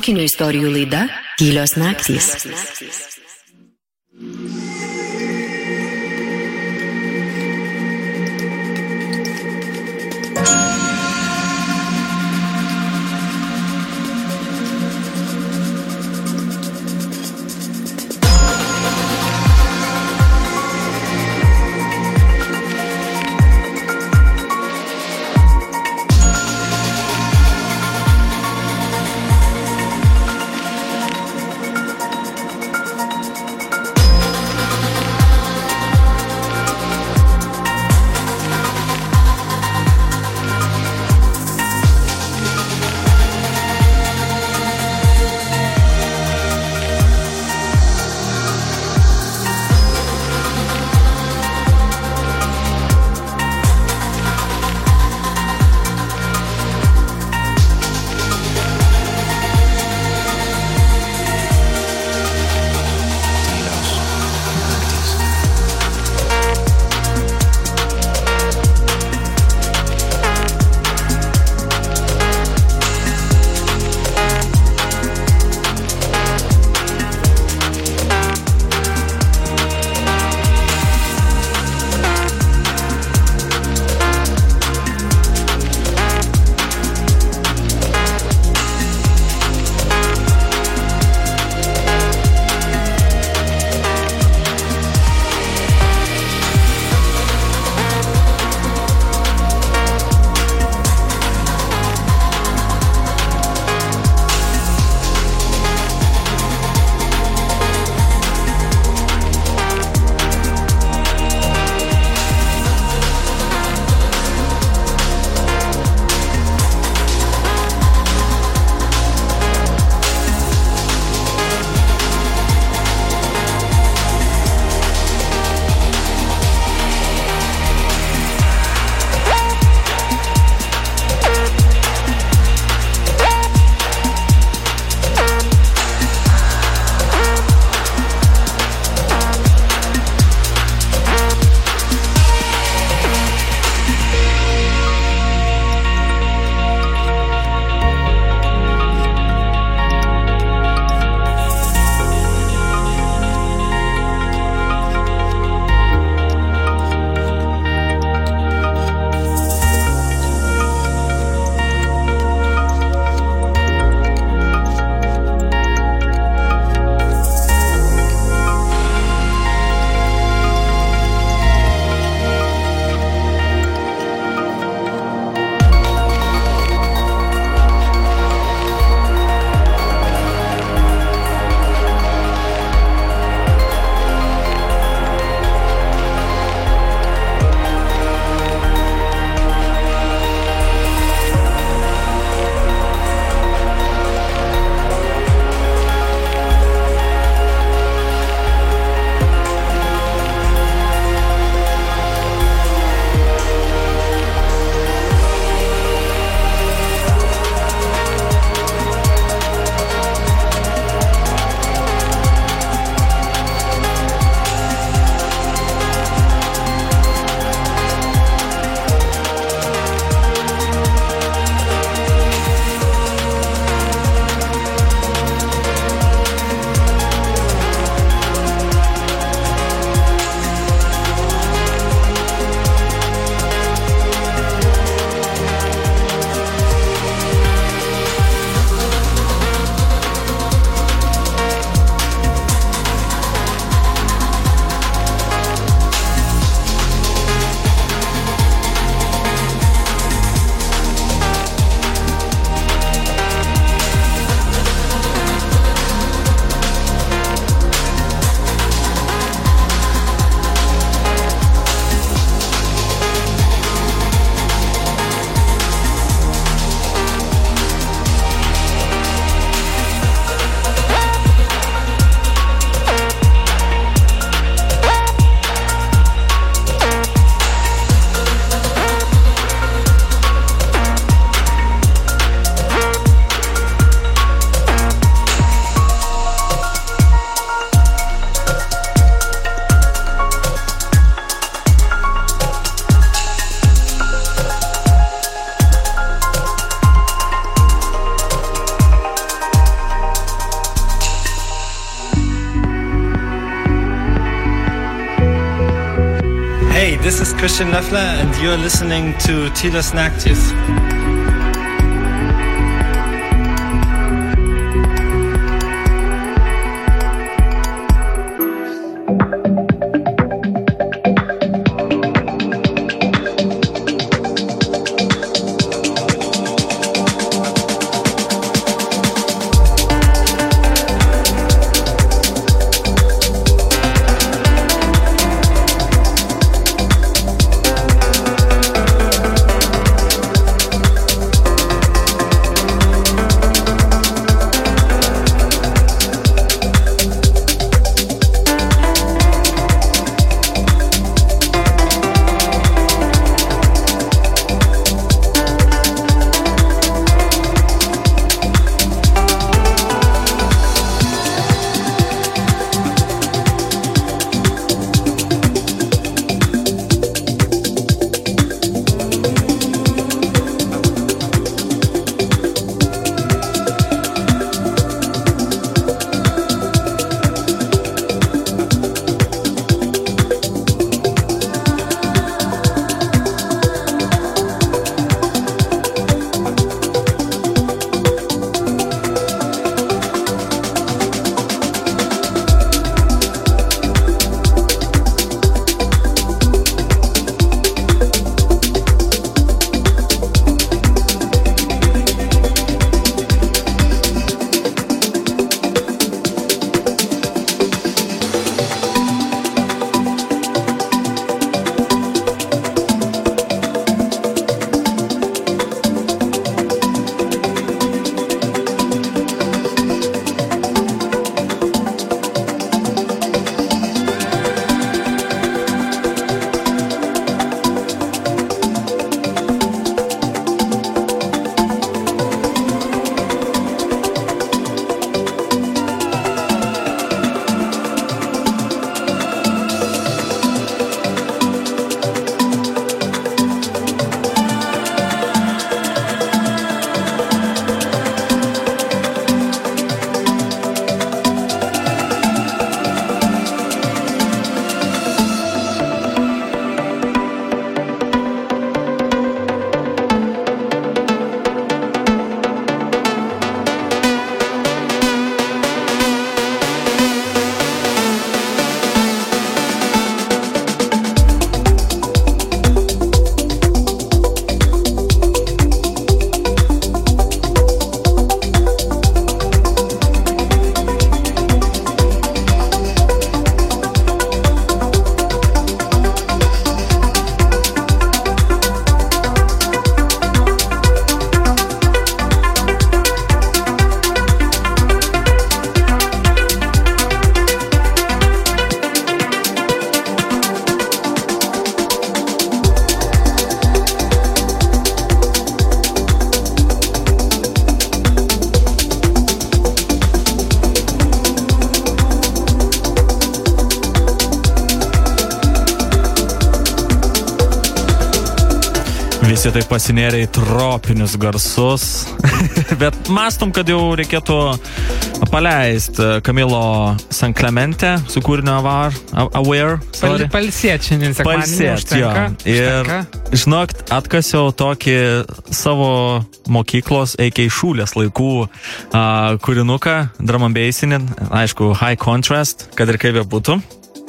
Muzikinių istorijų laida Tylios naktys. Christian and you're listening to Tilas Naktis. Pasinėrė į tropinius garsus. Bet mastom, kad jau reikėtų paleisti Kamilo San Clemente su kūrinio Avar, Aware. sorry. Palsėt šiandien sekmadienį. Palsėt, jo. Ir, žinok, atkasiau tokį savo mokyklos, eikiai šūlės laikų a, kūrinuką, bassinį, aišku, high contrast, kad ir kaip bebūtų.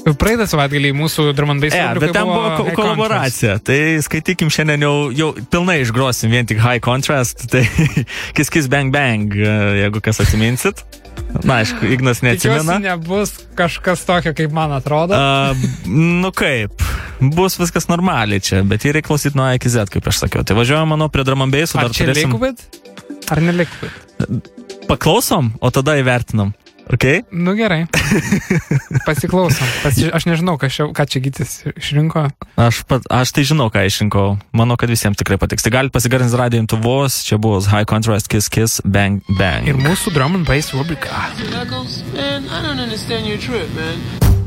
Praeitą savaitgalį mūsų drum and bass E, bet ten buvo High kolaboracija. Tai skaitykim šiandien jau, jau pilnai išgrosim vien tik high contrast. Tai kis kis bang bang, e, jeigu kas atsiminsit. Na, aišku, Ignas Tikiuosi, neatsimena. nebus kažkas tokio, kaip man atrodo. A, nu kaip, bus viskas normaliai čia, bet jį reikia klausyti nuo A iki Z, kaip aš sakiau. Tai važiuojam, manau, prie dramambėsų, Ar dar čia turėsim. liquid? Ar ne liquid? Paklausom, o tada įvertinam. Ok? Nu gerai. Pasiklausom. Pasi... Aš nežinau, ką čia, ką čia gytis išrinko. Aš, pat, aš tai žinau, ką išrinkau. Manau, kad visiems tikrai patiks. Tai galite pasigarinti radio imtuvos. Čia buvo High Contrast Kiss Kiss Bang Bang. Ir mūsų drum and bass rubrika. Knuckles, man, I don't understand your trip, man.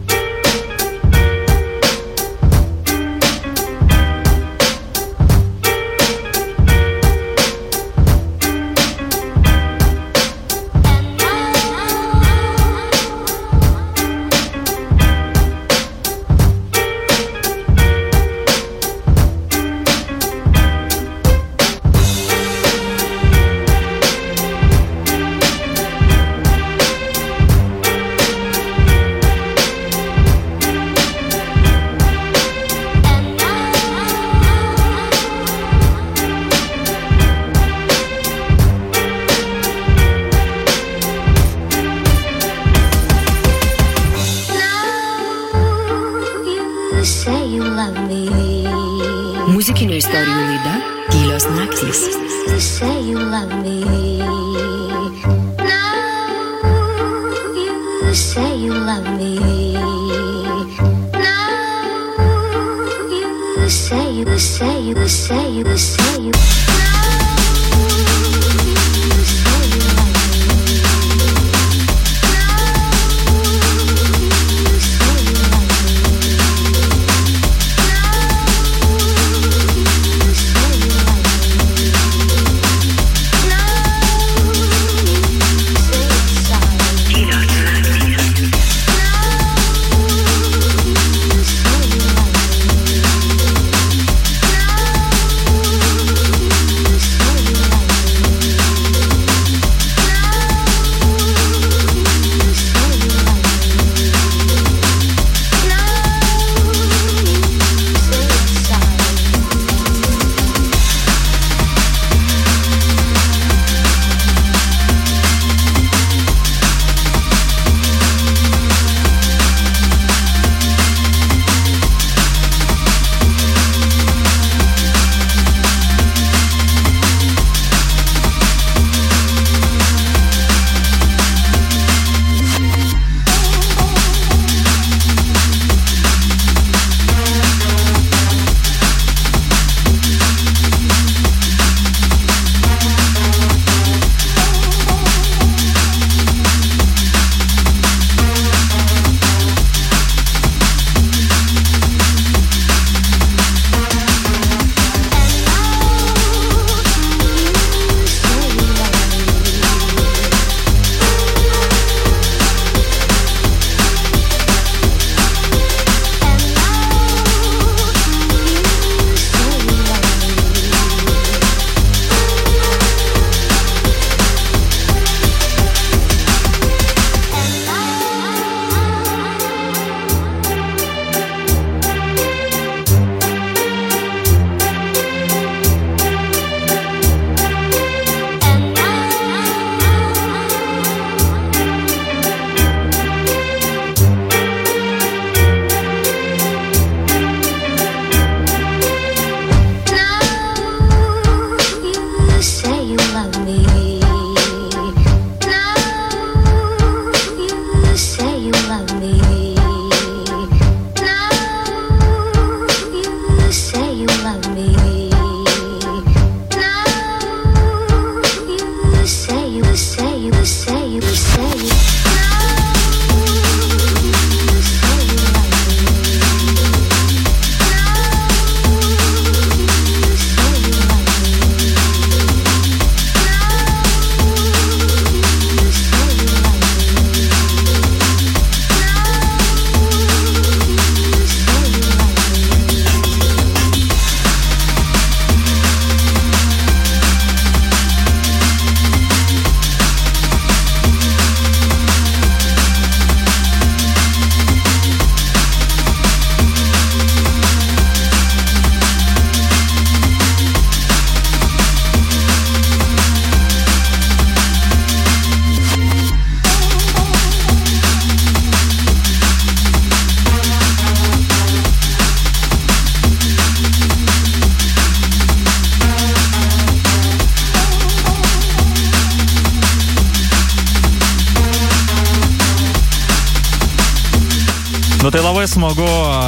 Smagu,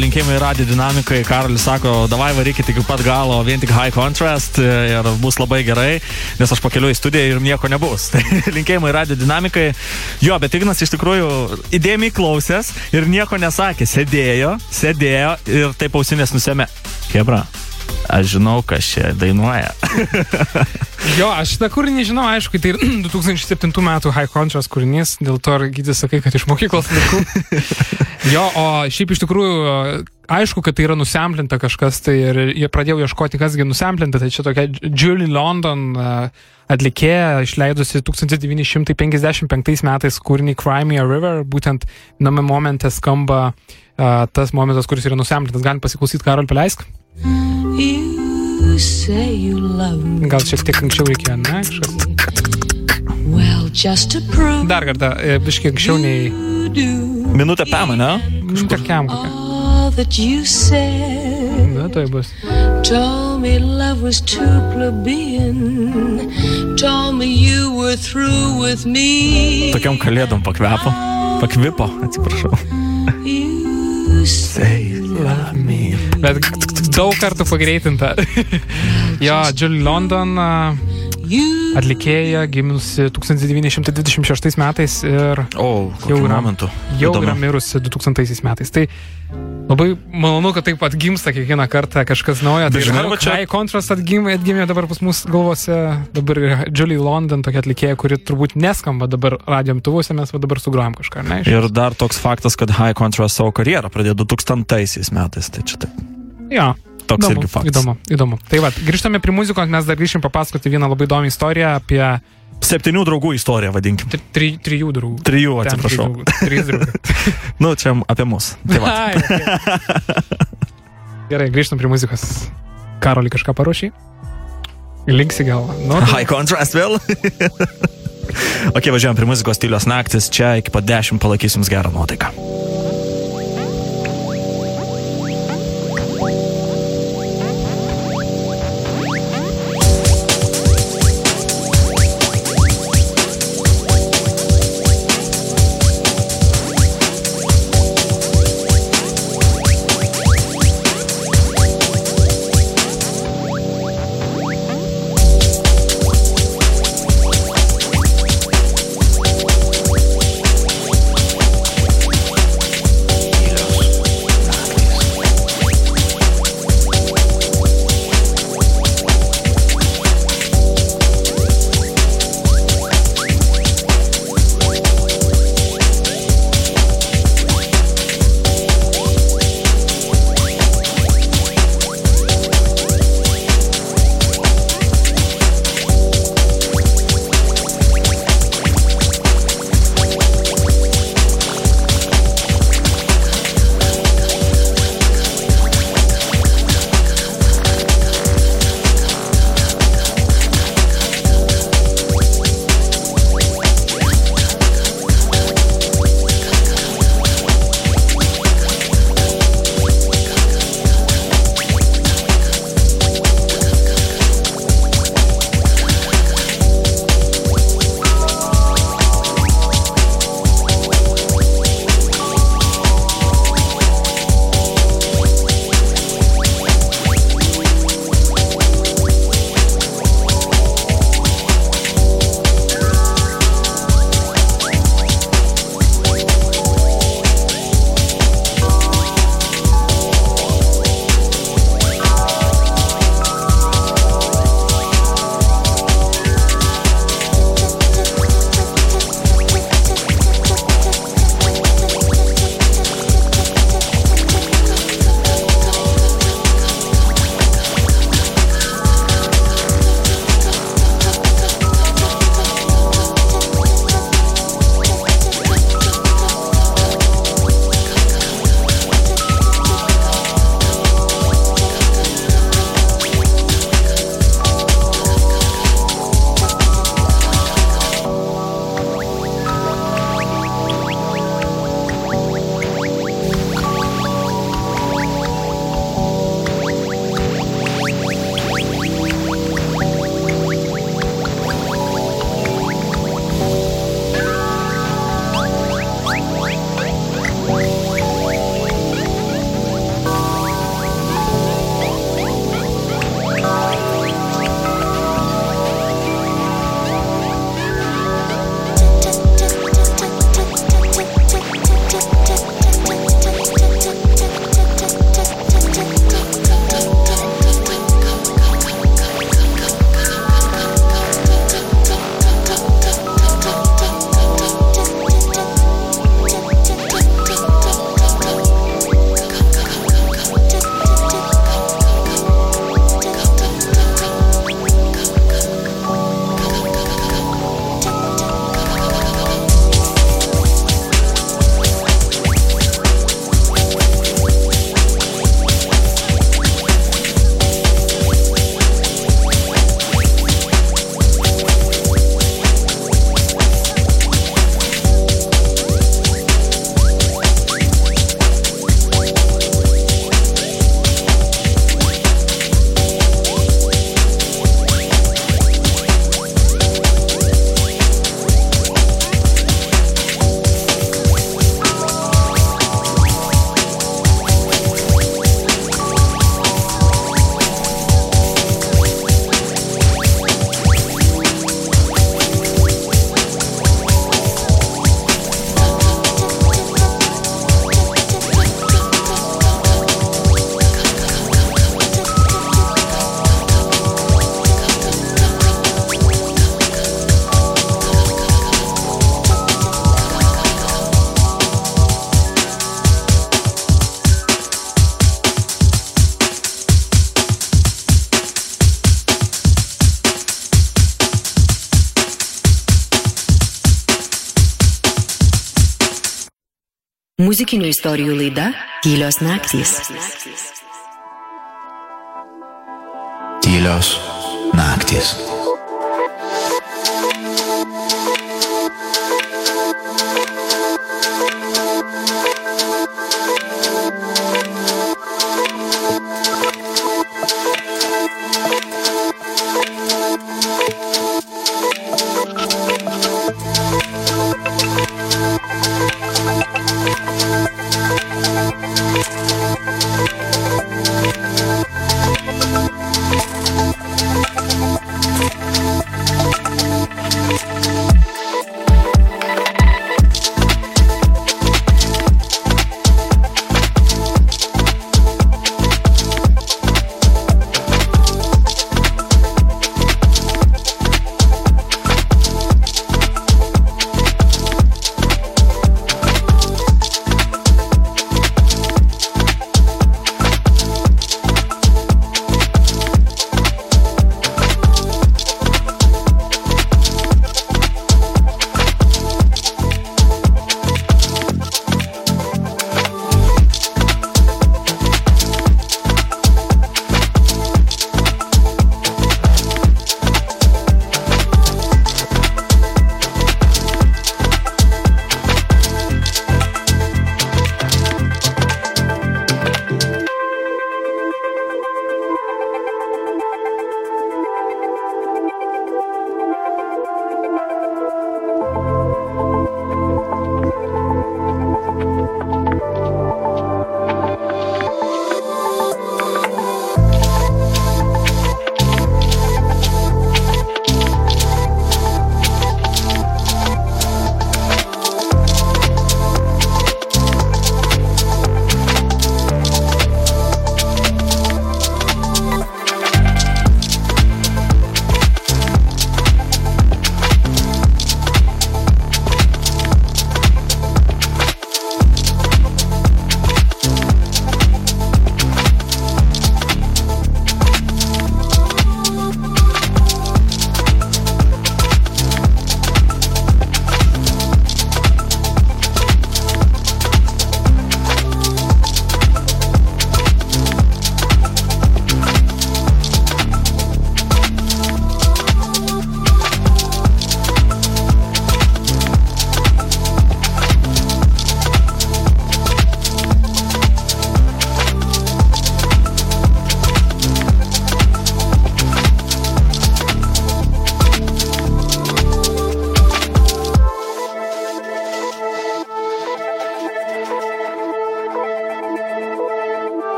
linkėjimai radio dinamikai. Karolis sako, davai varykit iki pat galo, vien tik high contrast ir bus labai gerai, nes aš pakeliu į studiją ir nieko nebus. Tai linkėjimai radio dinamikai. Jo, bet Ignas iš tikrųjų įdėmiai klausęs ir nieko nesakė. Sėdėjo, sėdėjo ir taip ausinės nusėmė. Kebra, aš žinau, kas čia dainuoja. Jo, aš šitą kūrinį žinau, aišku, tai 2007 metų High Contrast kūrinys, dėl to gytis sakai, kad iš mokyklos laikų. Jo, o šiaip iš tikrųjų, aišku, kad tai yra nusemplinta kažkas, tai ir jie pradėjau ieškoti, kasgi nusemplinta, tai čia tokia Julie London atlikėja, išleidusi 1955 metais kūrinį Crimea River, būtent name momente skamba uh, tas momentas, kuris yra nusemplintas. Galim pasiklausyti, Karol, paleisk. Gal šiek tiek anksčiau reikėjo, ne? Kažkas. Dar kartą, e, biškiai anksčiau nei... Minutę pamą, ne? Kažkur kiam kokią. said. tai bus. Told me love was too plebeian. Told me you were through with me. Tokiam kalėdom pakvepo. Pakvipo, atsiprašau. Say love me. Bet daug kartų pagreitinta. jo, Julie London a, atlikėja gimusi 1926 metais ir O, jau yra, momentu. jau Įdomu. yra mirusi 2000 metais. Tai labai malonu, kad taip atgimsta kiekvieną kartą kažkas naujo. Tai žinau, čia- High Contrast atgimė, atgimė dabar pas mus galvose. Dabar Julie London, tokia atlikėja, kuri turbūt neskamba dabar radiomtuvuose, mes dabar sugrojam kažką, ne? Iš- Ir dar toks faktas, kad High Contrast savo karjerą pradėjo 2000 metais. Tai čia taip. Jo. Toks įdomu, irgi faktas. Įdomu, įdomu. Tai va, grįžtame prie muzikos, mes dar grįšim papasakoti vieną labai įdomią istoriją apie Septynių draugų istoriją, vadinkim. tri, tri, trijų draugų. Trijų, atsiprašau. trys draugų. Draugai. Nu, čia apie mus. Tai va. Gerai, grįžtam prie muzikos. Karoli kažką paruošiai? Linksi gal. Nu, tai- High Contrast vėl. ok, važiuojam prie muzikos stilios naktis. Čia iki pat 10 palaikysim gerą nuotaiką. Istorijų laida Tylios naktys.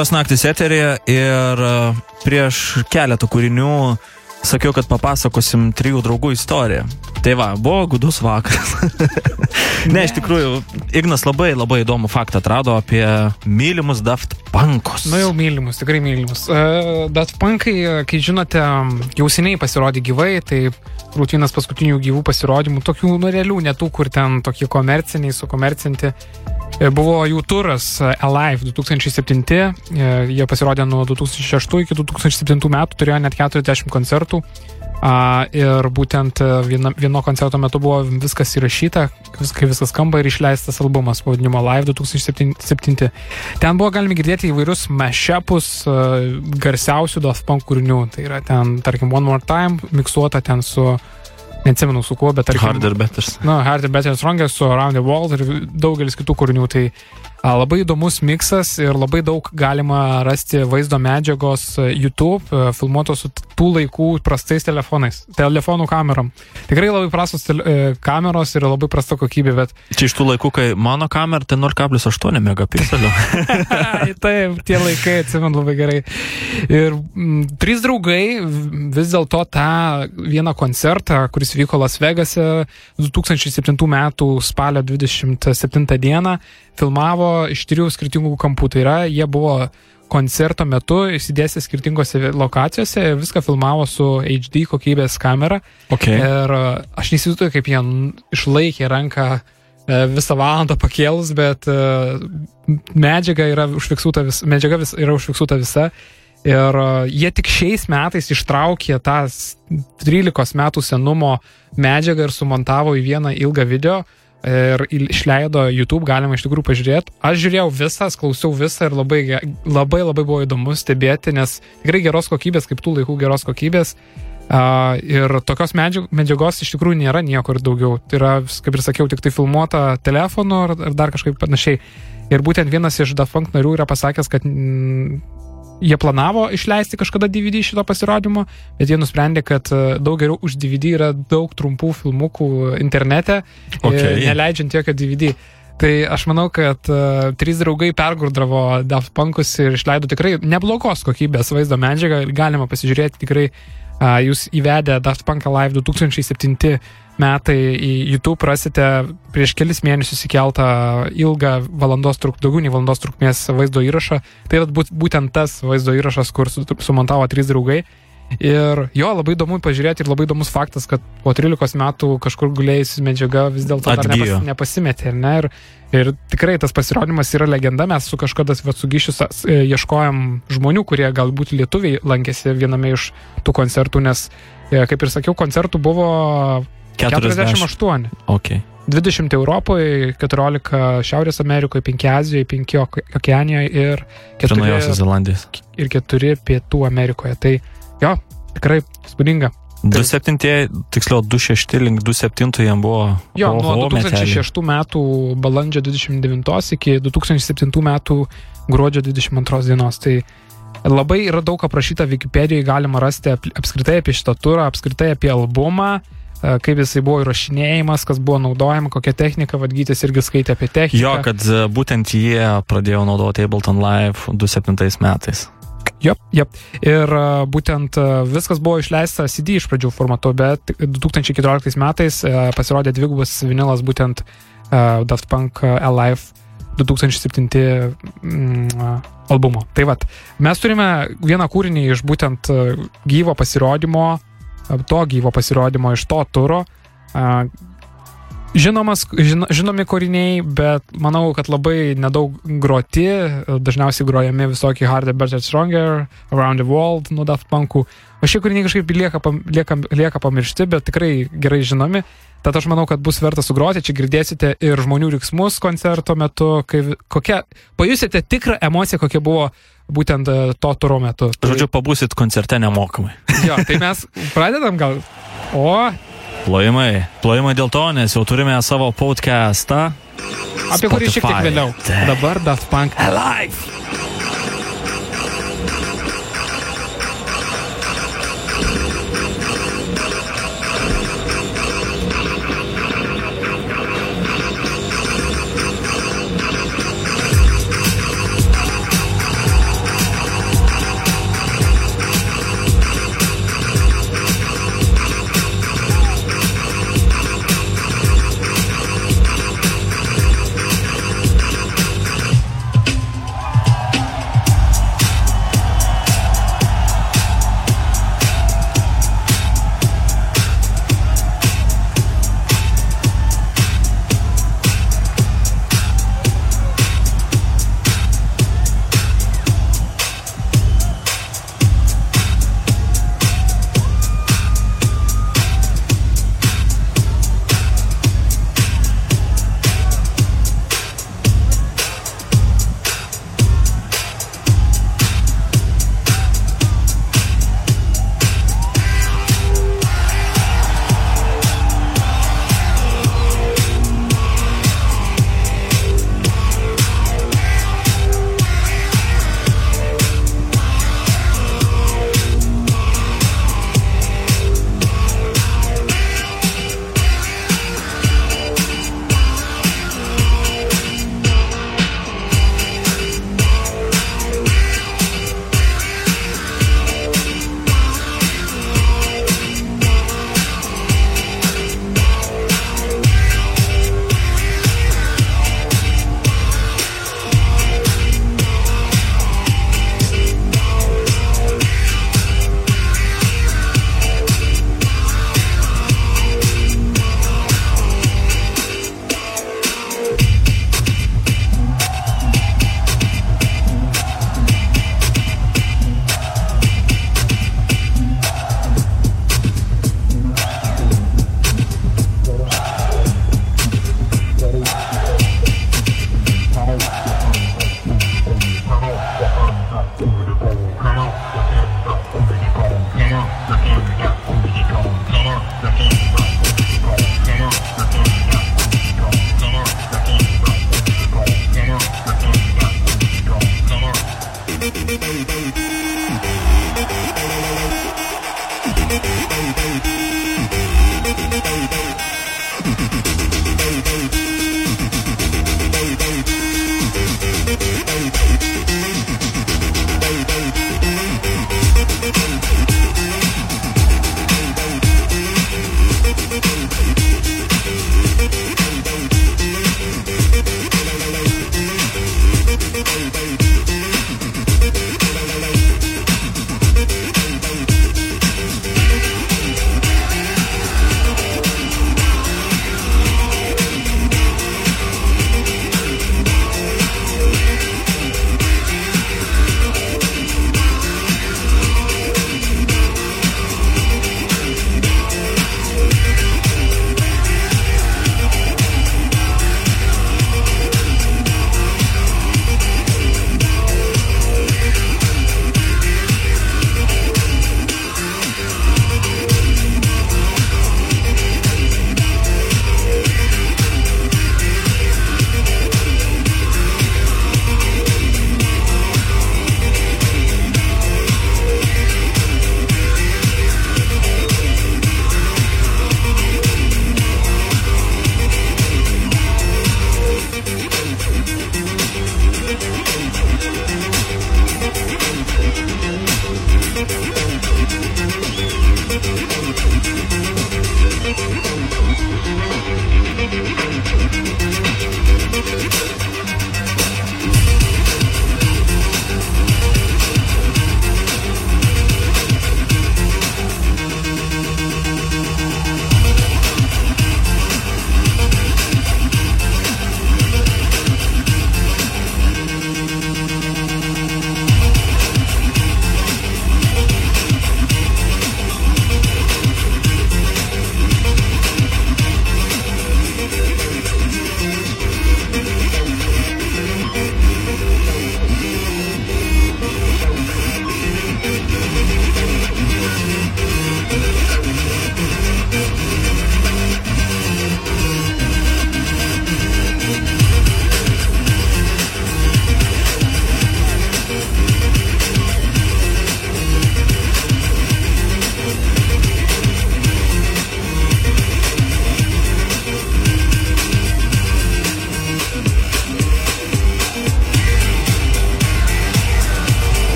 Tylios naktis eterija ir e, prieš keletą kūrinių sakiau, kad papasakosim trijų draugų istoriją. Tai va, buvo gudus vakaras. ne, iš tikrųjų, Ignas labai labai įdomų faktą atrado apie mylimus Daft Punkus. Nu jau mylimus, tikrai mylimus. Uh, Daft Punkai, e, kai žinote, jau seniai pasirodė gyvai, tai rutinas paskutinių gyvų pasirodymų, tokių nu realių, ne tų, kur ten tokie komerciniai, sukomercinti. E, Buvo jų turas e, Alive 2007, e, jie pasirodė nuo 2006 iki 2007 metų, turėjo net 40 koncertų. Ir būtent viena, vieno koncerto metu buvo viskas įrašyta, kai viskas skamba ir išleistas albumas pavadinimu Live 2007. Ten buvo galima girdėti įvairius mashupus uh, garsiausių Daft Punk kūrinių. Tai yra ten, tarkim, One More Time, miksuota ten su, neatsimenu su kuo, bet tarkim. Harder Betters. Nu, Harder Better Stronger su Around the World ir daugelis kitų kūrinių. Tai labai įdomus miksas ir labai daug galima rasti vaizdo medžiagos a, YouTube, a, filmuotos su tų laikų prastais telefonais, telefonų kamerom. Tikrai labai prastos e, kameros ir labai prasta kokybė, bet Čia iš tų laikų, kai mano kamera tai 0,8 megapikselio. Taip, tie laikai atsimenu labai gerai. Ir m, trys draugai vis dėlto tą vieną koncertą, kuris vyko Las Vegase 2007 m. spalio 27 d. filmavo filmavo iš trijų skirtingų kampų. Tai yra, jie buvo koncerto metu įsidėstę skirtingose lokacijose ir viską filmavo su HD kokybės kamera. Okay. Ir e, aš neįsivaizduoju, kaip jie išlaikė ranką e, visą valandą pakėlus, bet e, medžiaga yra užfiksuota, vis, medžiaga vis, yra užfiksuota visa. Ir jie tik šiais metais ištraukė tą s- 13 metų senumo medžiagą ir sumontavo į vieną ilgą video. Ir išleido YouTube, galima iš tikrųjų pažiūrėti. Aš žiūrėjau visas, klausiau visą ir labai, labai, labai buvo įdomu stebėti, nes tikrai geros kokybės, kaip tų laikų geros kokybės. Uh, ir tokios medžiag- medžiagos iš tikrųjų nėra niekur daugiau. Tai yra, kaip ir sakiau, tik tai filmuota telefonu ar, ar dar kažkaip panašiai. Ir būtent vienas iš Daft Punk narių yra pasakęs, kad jie planavo išleisti kažkada DVD šito pasirodymo, bet jie nusprendė, kad e, daug geriau už DVD yra daug trumpų filmukų internete, Okay. okay. neleidžiant jokio DVD. Tai aš manau, kad uh, trys draugai pergurdravo Daft Punkus ir išleido tikrai neblogos kokybės vaizdo medžiagą ir galima pasižiūrėti tikrai. Uh, jūs įvedę Daft Punk Live 2007 metai į YouTube rasite prieš kelis mėnesius įkeltą ilgą valandos truk, daugiau nei valandos trukmės vaizdo įrašą. Tai būtent tas vaizdo įrašas, kur su, sumontavo trys draugai. Ir jo, labai įdomu pažiūrėti ir labai įdomus faktas, kad po 13 metų kažkur gulėjusi medžiaga vis dėlto nepas, nepasimetė, ne? Ir, ir tikrai tas pasirodymas yra legenda, mes su kažkada vat, su Gyšiu sa- s- e, ieškojom žmonių, kurie galbūt lietuviai lankėsi viename iš tų koncertų, nes, e, kaip ir sakiau, koncertų buvo 40. 48. Okay. 20 Europoje, 14 Šiaurės Amerikoje, 5 Azijoje, 5 Okeanijoje ir Prie Naujosios 4, Zelandijos. ir 4 Pietų Amerikoje. Tai jo, tikrai spūdinga. 27, tiksliau 26 link 27 jam buvo. Jo, oho, nuo meteliai. 2006 metų balandžio 29 iki 2007 metų gruodžio 22 dienos. Tai labai yra daug aprašyta Wikipedijoje, galima rasti ap- apskritai apie šitą turą, apskritai apie albumą, e, kaip jisai buvo įrašinėjimas, kas buvo naudojama, kokia technika, vadgytis irgi skaitė apie techniką. Jo, kad e, būtent jie pradėjo naudoti Ableton Live 27 metais. Jop, jop. Ir uh, būtent uh, viskas buvo išleista CD iš pradžių formatu, bet 2014 metais uh, pasirodė dvigubas vinilas būtent uh, Daft Punk uh, Alive 2007 mm, albumo. Tai vad, mes turime vieną kūrinį iš būtent uh, gyvo pasirodymo, uh, to gyvo pasirodymo iš to turo. Uh, Žinomas, žino, žinomi kūriniai, bet manau, kad labai nedaug groti, dažniausiai grojami visokie Harder, Better, Stronger, Around the World, nuo Daft Punkų. O šie kūriniai kažkaip lieka, lieka, lieka pamiršti, bet tikrai gerai žinomi. Tad aš manau, kad bus verta sugroti, čia girdėsite ir žmonių riksmus koncerto metu, kai, kokia, pajusite tikrą emociją, kokia buvo būtent e, to turo metu. Žodžiu, pabūsit koncerte nemokamai. jo, tai mes pradedam gal. O, Plojimai. Plojimai dėl to, nes jau turime savo podcastą. apie kurį šiek tiek Spotify. vėliau. Taip. Dabar Daft Punk Alive.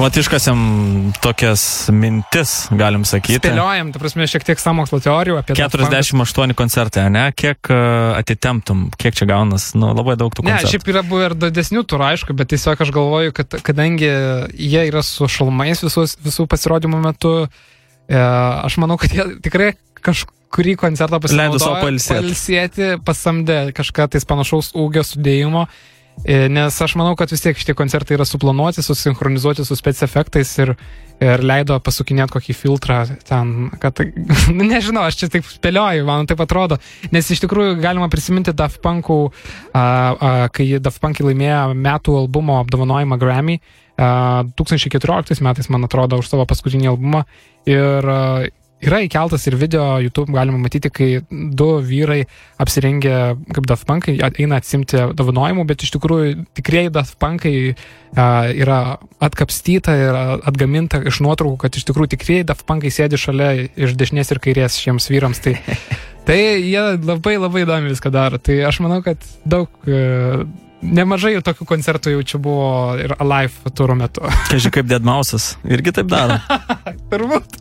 Čia va iškasiam tokias mintis, galim sakyti. Spėliojam, ta prasme, šiek tiek samokslo teorijų apie Daft Punk. 48 koncertai, ne? Kiek uh, atitemptum, kiek čia gaunas? Nu, labai daug tų Ne, koncertų. šiaip yra buvę ir didesnių turų, aišku, bet tiesiog aš galvoju, kad kadangi jie yra su šalmais visus, visų pasirodymų metu, e, aš manau, kad jie tikrai kažkurį koncertą Leido sau pasinaudojo pailsėt. pailsėti, pasamdė kažką tais panašaus ūgio sudėjimo. E, Nes aš manau, kad vis tiek šitie koncertai yra suplanuoti, susinchronizuoti su spec efektais ir, ir leido pasukinėti kokį filtrą ten, kad, nu, nežinau, aš čia taip spėlioju, man taip atrodo, nes iš tikrųjų galima prisiminti Daft Punkų, kai Daft Punkai laimėjo metų albumo apdovanojimą Grammy, a, 2014 metais, man atrodo, už savo paskutinį albumą. Ir Yra įkeltas ir video YouTube, galima matyti, kai du vyrai apsirengę kaip Daft Punkai eina atsimti dovanojimų, bet iš tikrųjų tikrieji Daft Punkai a, yra atkapstyta ir atgaminta iš nuotraukų, kad iš tikrųjų tikrieji Daft Punkai sėdi šalia iš dešinės ir kairės šiems vyrams. Tai, tai jie labai labai įdomi viską daro. Tai aš manau, kad daug, nemažai tokių koncertų jau čia buvo ir Alive turo metu. Kažkai kaip Deadmausas. Irgi taip daro. Turbūt.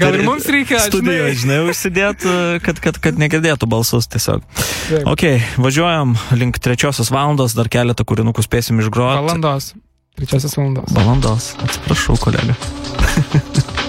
Gal ir mums reikia studijoje, žinai, užsidėti, kad, kad, kad negirdėtų balsus tiesiog. Taip. Ok, važiuojam link trečiosios valandos, dar keletą kūrinukų spėsim išgroti. Valandos. Trečiosios valandos. Valandos, atsiprašau, kolega.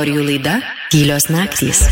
istorijų laida Tylios naktys.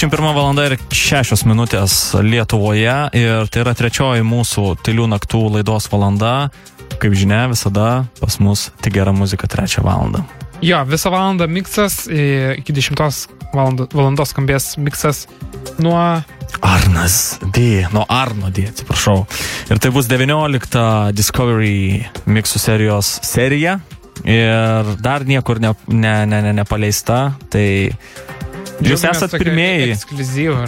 21 val. ir 6 minutės Lietuvoje ir tai yra trečioji mūsų Tilių naktų laidos valanda. Kaip žinia, visada pas mus tik gera muzika trečią valandą. Jo, visą valandą miksas, iki 10 valandos, valandos skambės miksas nuo Arnas D, nuo Arno D, atsiprašau. Ir tai bus 19 Discovery miksų serijos serija. Ir dar niekur ne, ne, ne, ne, nepaleista. Tai jūs esat pirmieji.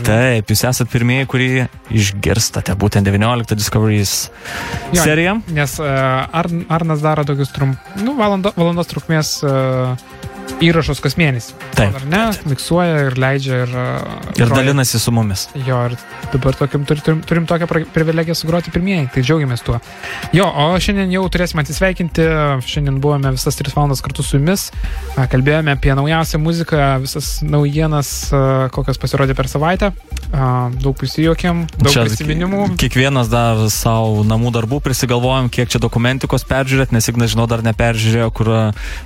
Taip, jūs esat pirmieji, kurie išgirstate būtent 19 Discovery's Jo, seriją. Nes uh, Ar, Arnas daro tokius trump, nu, valando, valandos trukmės uh, įrašus kas mėnesį. Taip, Ar ne? Miksuoja ir leidžia ir... Uh, Ir dalinasi su mumis. Jo, ir dabar tokiam, tur- turim, turim tokią privilegiją sugroti pirmieji, tai džiaugiamės tuo. Jo, o šiandien jau turėsime atsisveikinti, šiandien buvome visas 3 valandas kartu su jumis, A, kalbėjome apie naujausią muziką, visas naujienas, kokios pasirodė per savaitę, daug prisijokėm, daug Čia prisiminimų. Kiekvienas dar savo namų darbų prisigalvojom, kiek čia dokumentikos peržiūrėt, nes Ignas, žinau, dar neperžiūrėjo, kur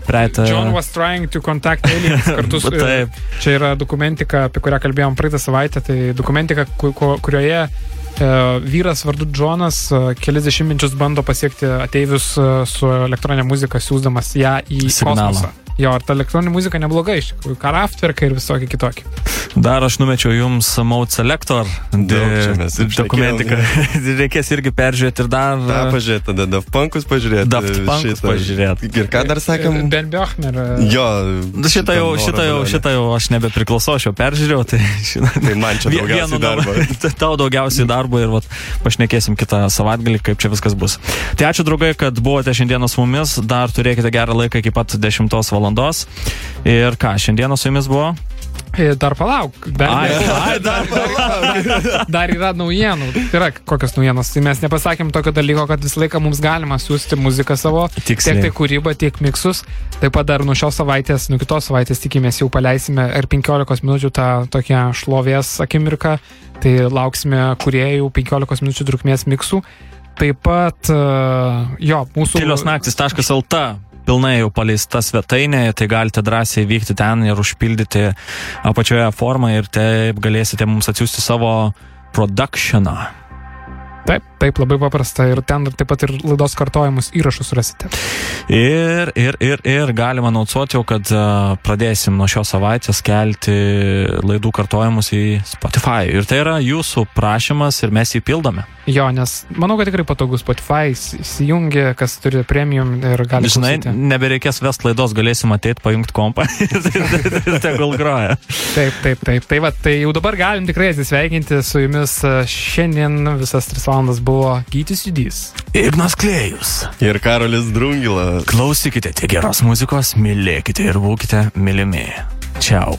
praeitą... John was trying to contact aliens kartu su... Taip. Čia yra dokumentika, apie kurią kalbėjom praeitą savaitę. Tai dokumentika, ku- ku- kurioje e, vyras vardu Džonas e, kelis dešimtmečius bando pasiekti ateivius e, su elektroninė muzika, siūsdamas ją į Signalą. kosmosą. Jo, ar ta elektroninė muzika nebloga iš tikrųjų, karaftverkai ir visokie kitokie. Dar aš numečiau jums Mode Selector dokumentiką. Reikės irgi peržiūrėti ir dar... Ta pažiūrėti, tada Daft Punkus pažiūrėti. Daft Punkus šitą. pažiūrėt. Ir ką dar sakėm? Ben Biochmer. Jo. Šitą jau, šitą jau, šitą jau aš nebepriklausau, aš jau peržiūrėjau, tai šitą. Tai man čia daugiausiai darbo. Tau daugiausiai darbo ir vat, pašnekėsim kitą savaitgalį, kaip čia viskas bus. Tai ačiū draugai, kad buvote šiandieną su mumis, dar turėkite gerą laiką iki pat 10 valandos. Ir ką, šiandieną su jumis buvo? Dar palauk. Dar, Ai, ai, dar, dar, dar yra naujienų. Tai yra kokios naujienos. Tai mes nepasakėm tokio dalyko, kad visą laiką mums galima siūsti muziką savo. Tiksliai. Tiek tai kūrybą, tiek miksus. Taip pat dar nuo šios savaitės, nuo kitos savaitės tikimės jau paleisime ir 15 minučių tą tokią šlovės akimirką. Tai lauksime kuriejų 15 minučių trukmės miksų. Taip pat, e, jo, mūsų... Tyliosnaktis.lt pilnai jau paleista svetainė, tai galite drąsiai vykti ten ir užpildyti apačioje formą ir taip galėsite mums atsiųsti savo productioną. Taip, taip, labai paprasta. Ir ten taip pat ir laidos kartojimus įrašus rasite. Ir, ir, ir, ir galima naucuoti jau, kad pradėsim nuo šios savaitės kelti laidų kartojimus į Spotify. Ir tai yra jūsų prašymas ir mes jį pildome. Jo, nes manau, kad tikrai patogus Spotify įs- įsijungia, kas turi premium ir gali Žinai, klausyti. nebereikės vest laidos, galėsim ateiti, pajungti kompą ir tegul groja. Taip, taip, taip. Tai, va, tai jau dabar galim tikrai atsisveikinti su jumis. Šiandien visas 3 valandas buvo Gytis Judys. Ignas Klėjus. Ir Karolis Drungila. Klausykite tik geros muzikos, mylėkite ir būkite mylimi. Čiau.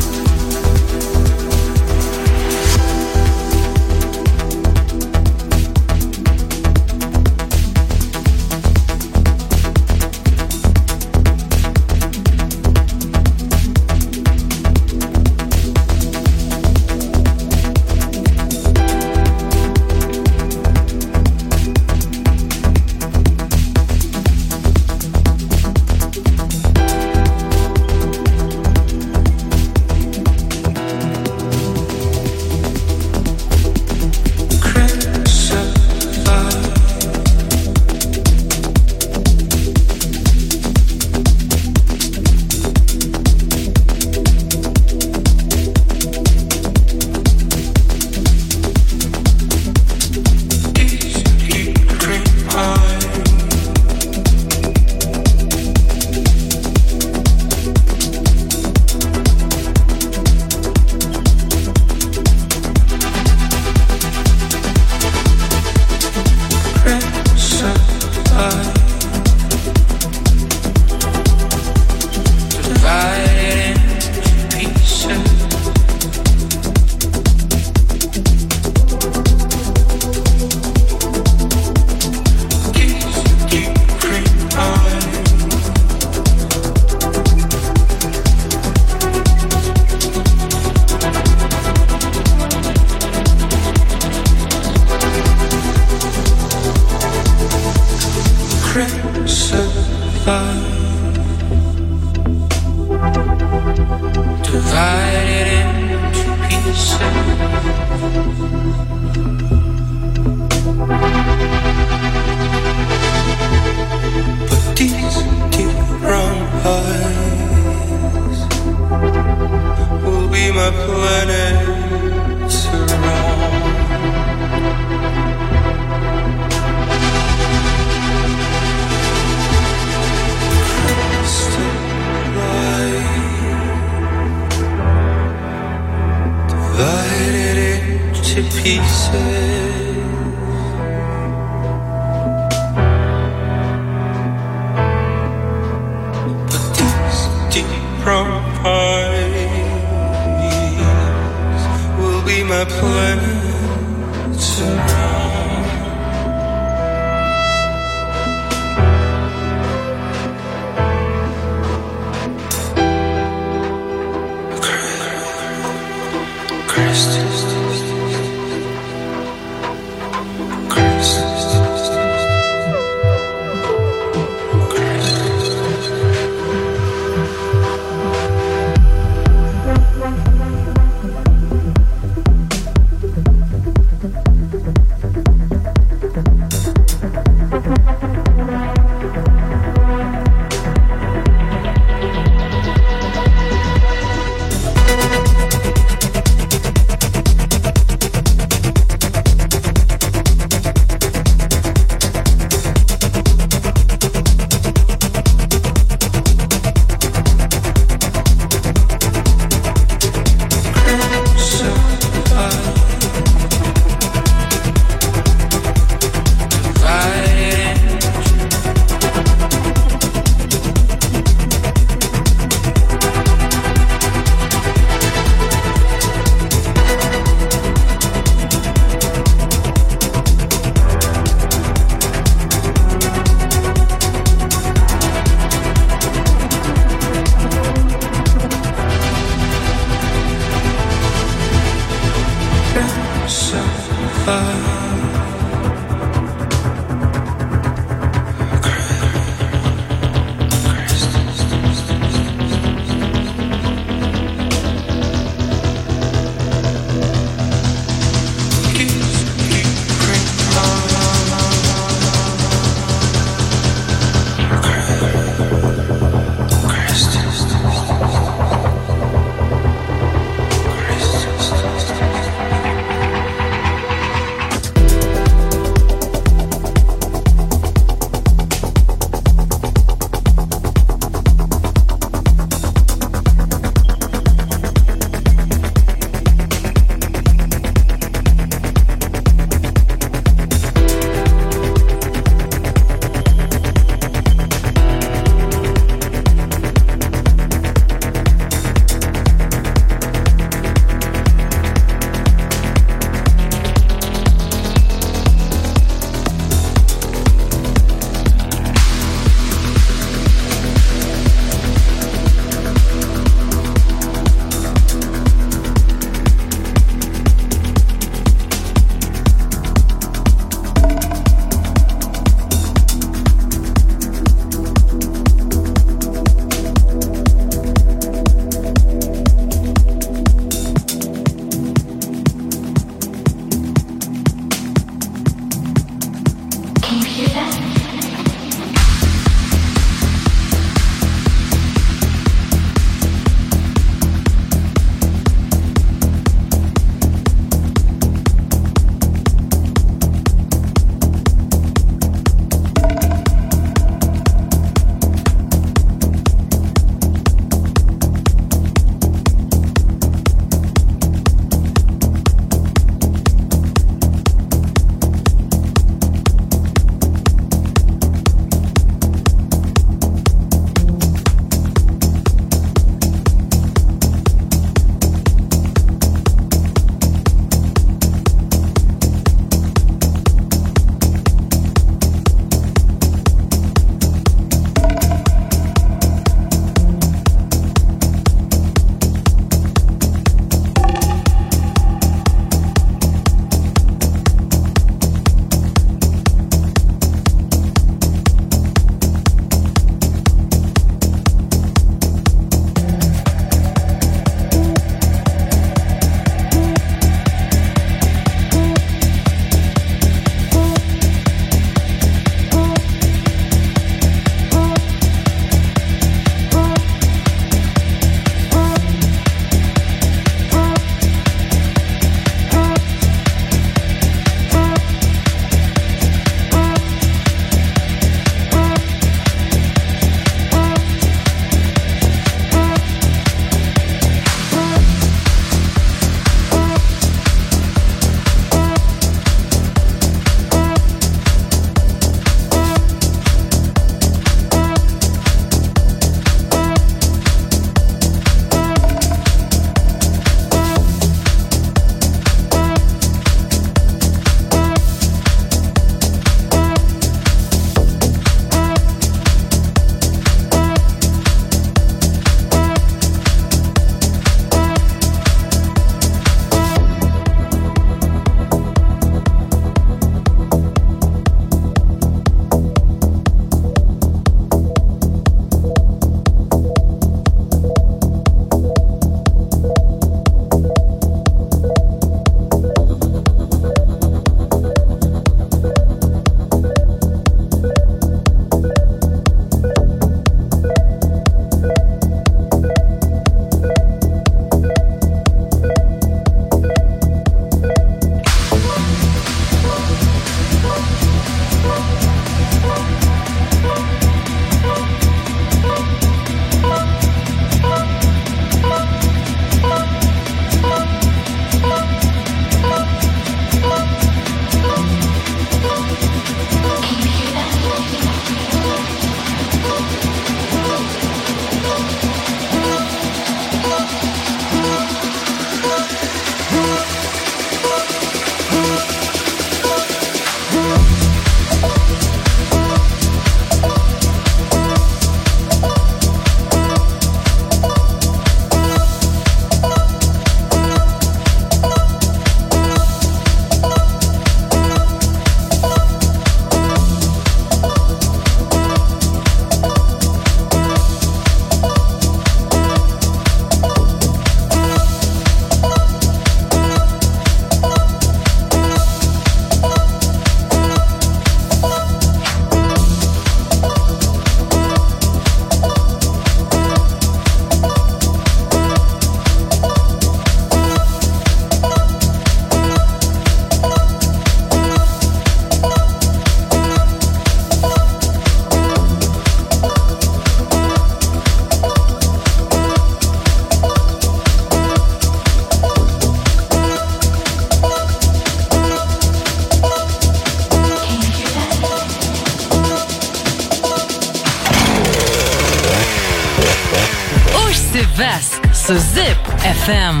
FM.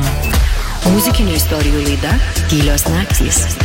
Muzikinių istorijų laida Tylios naktys.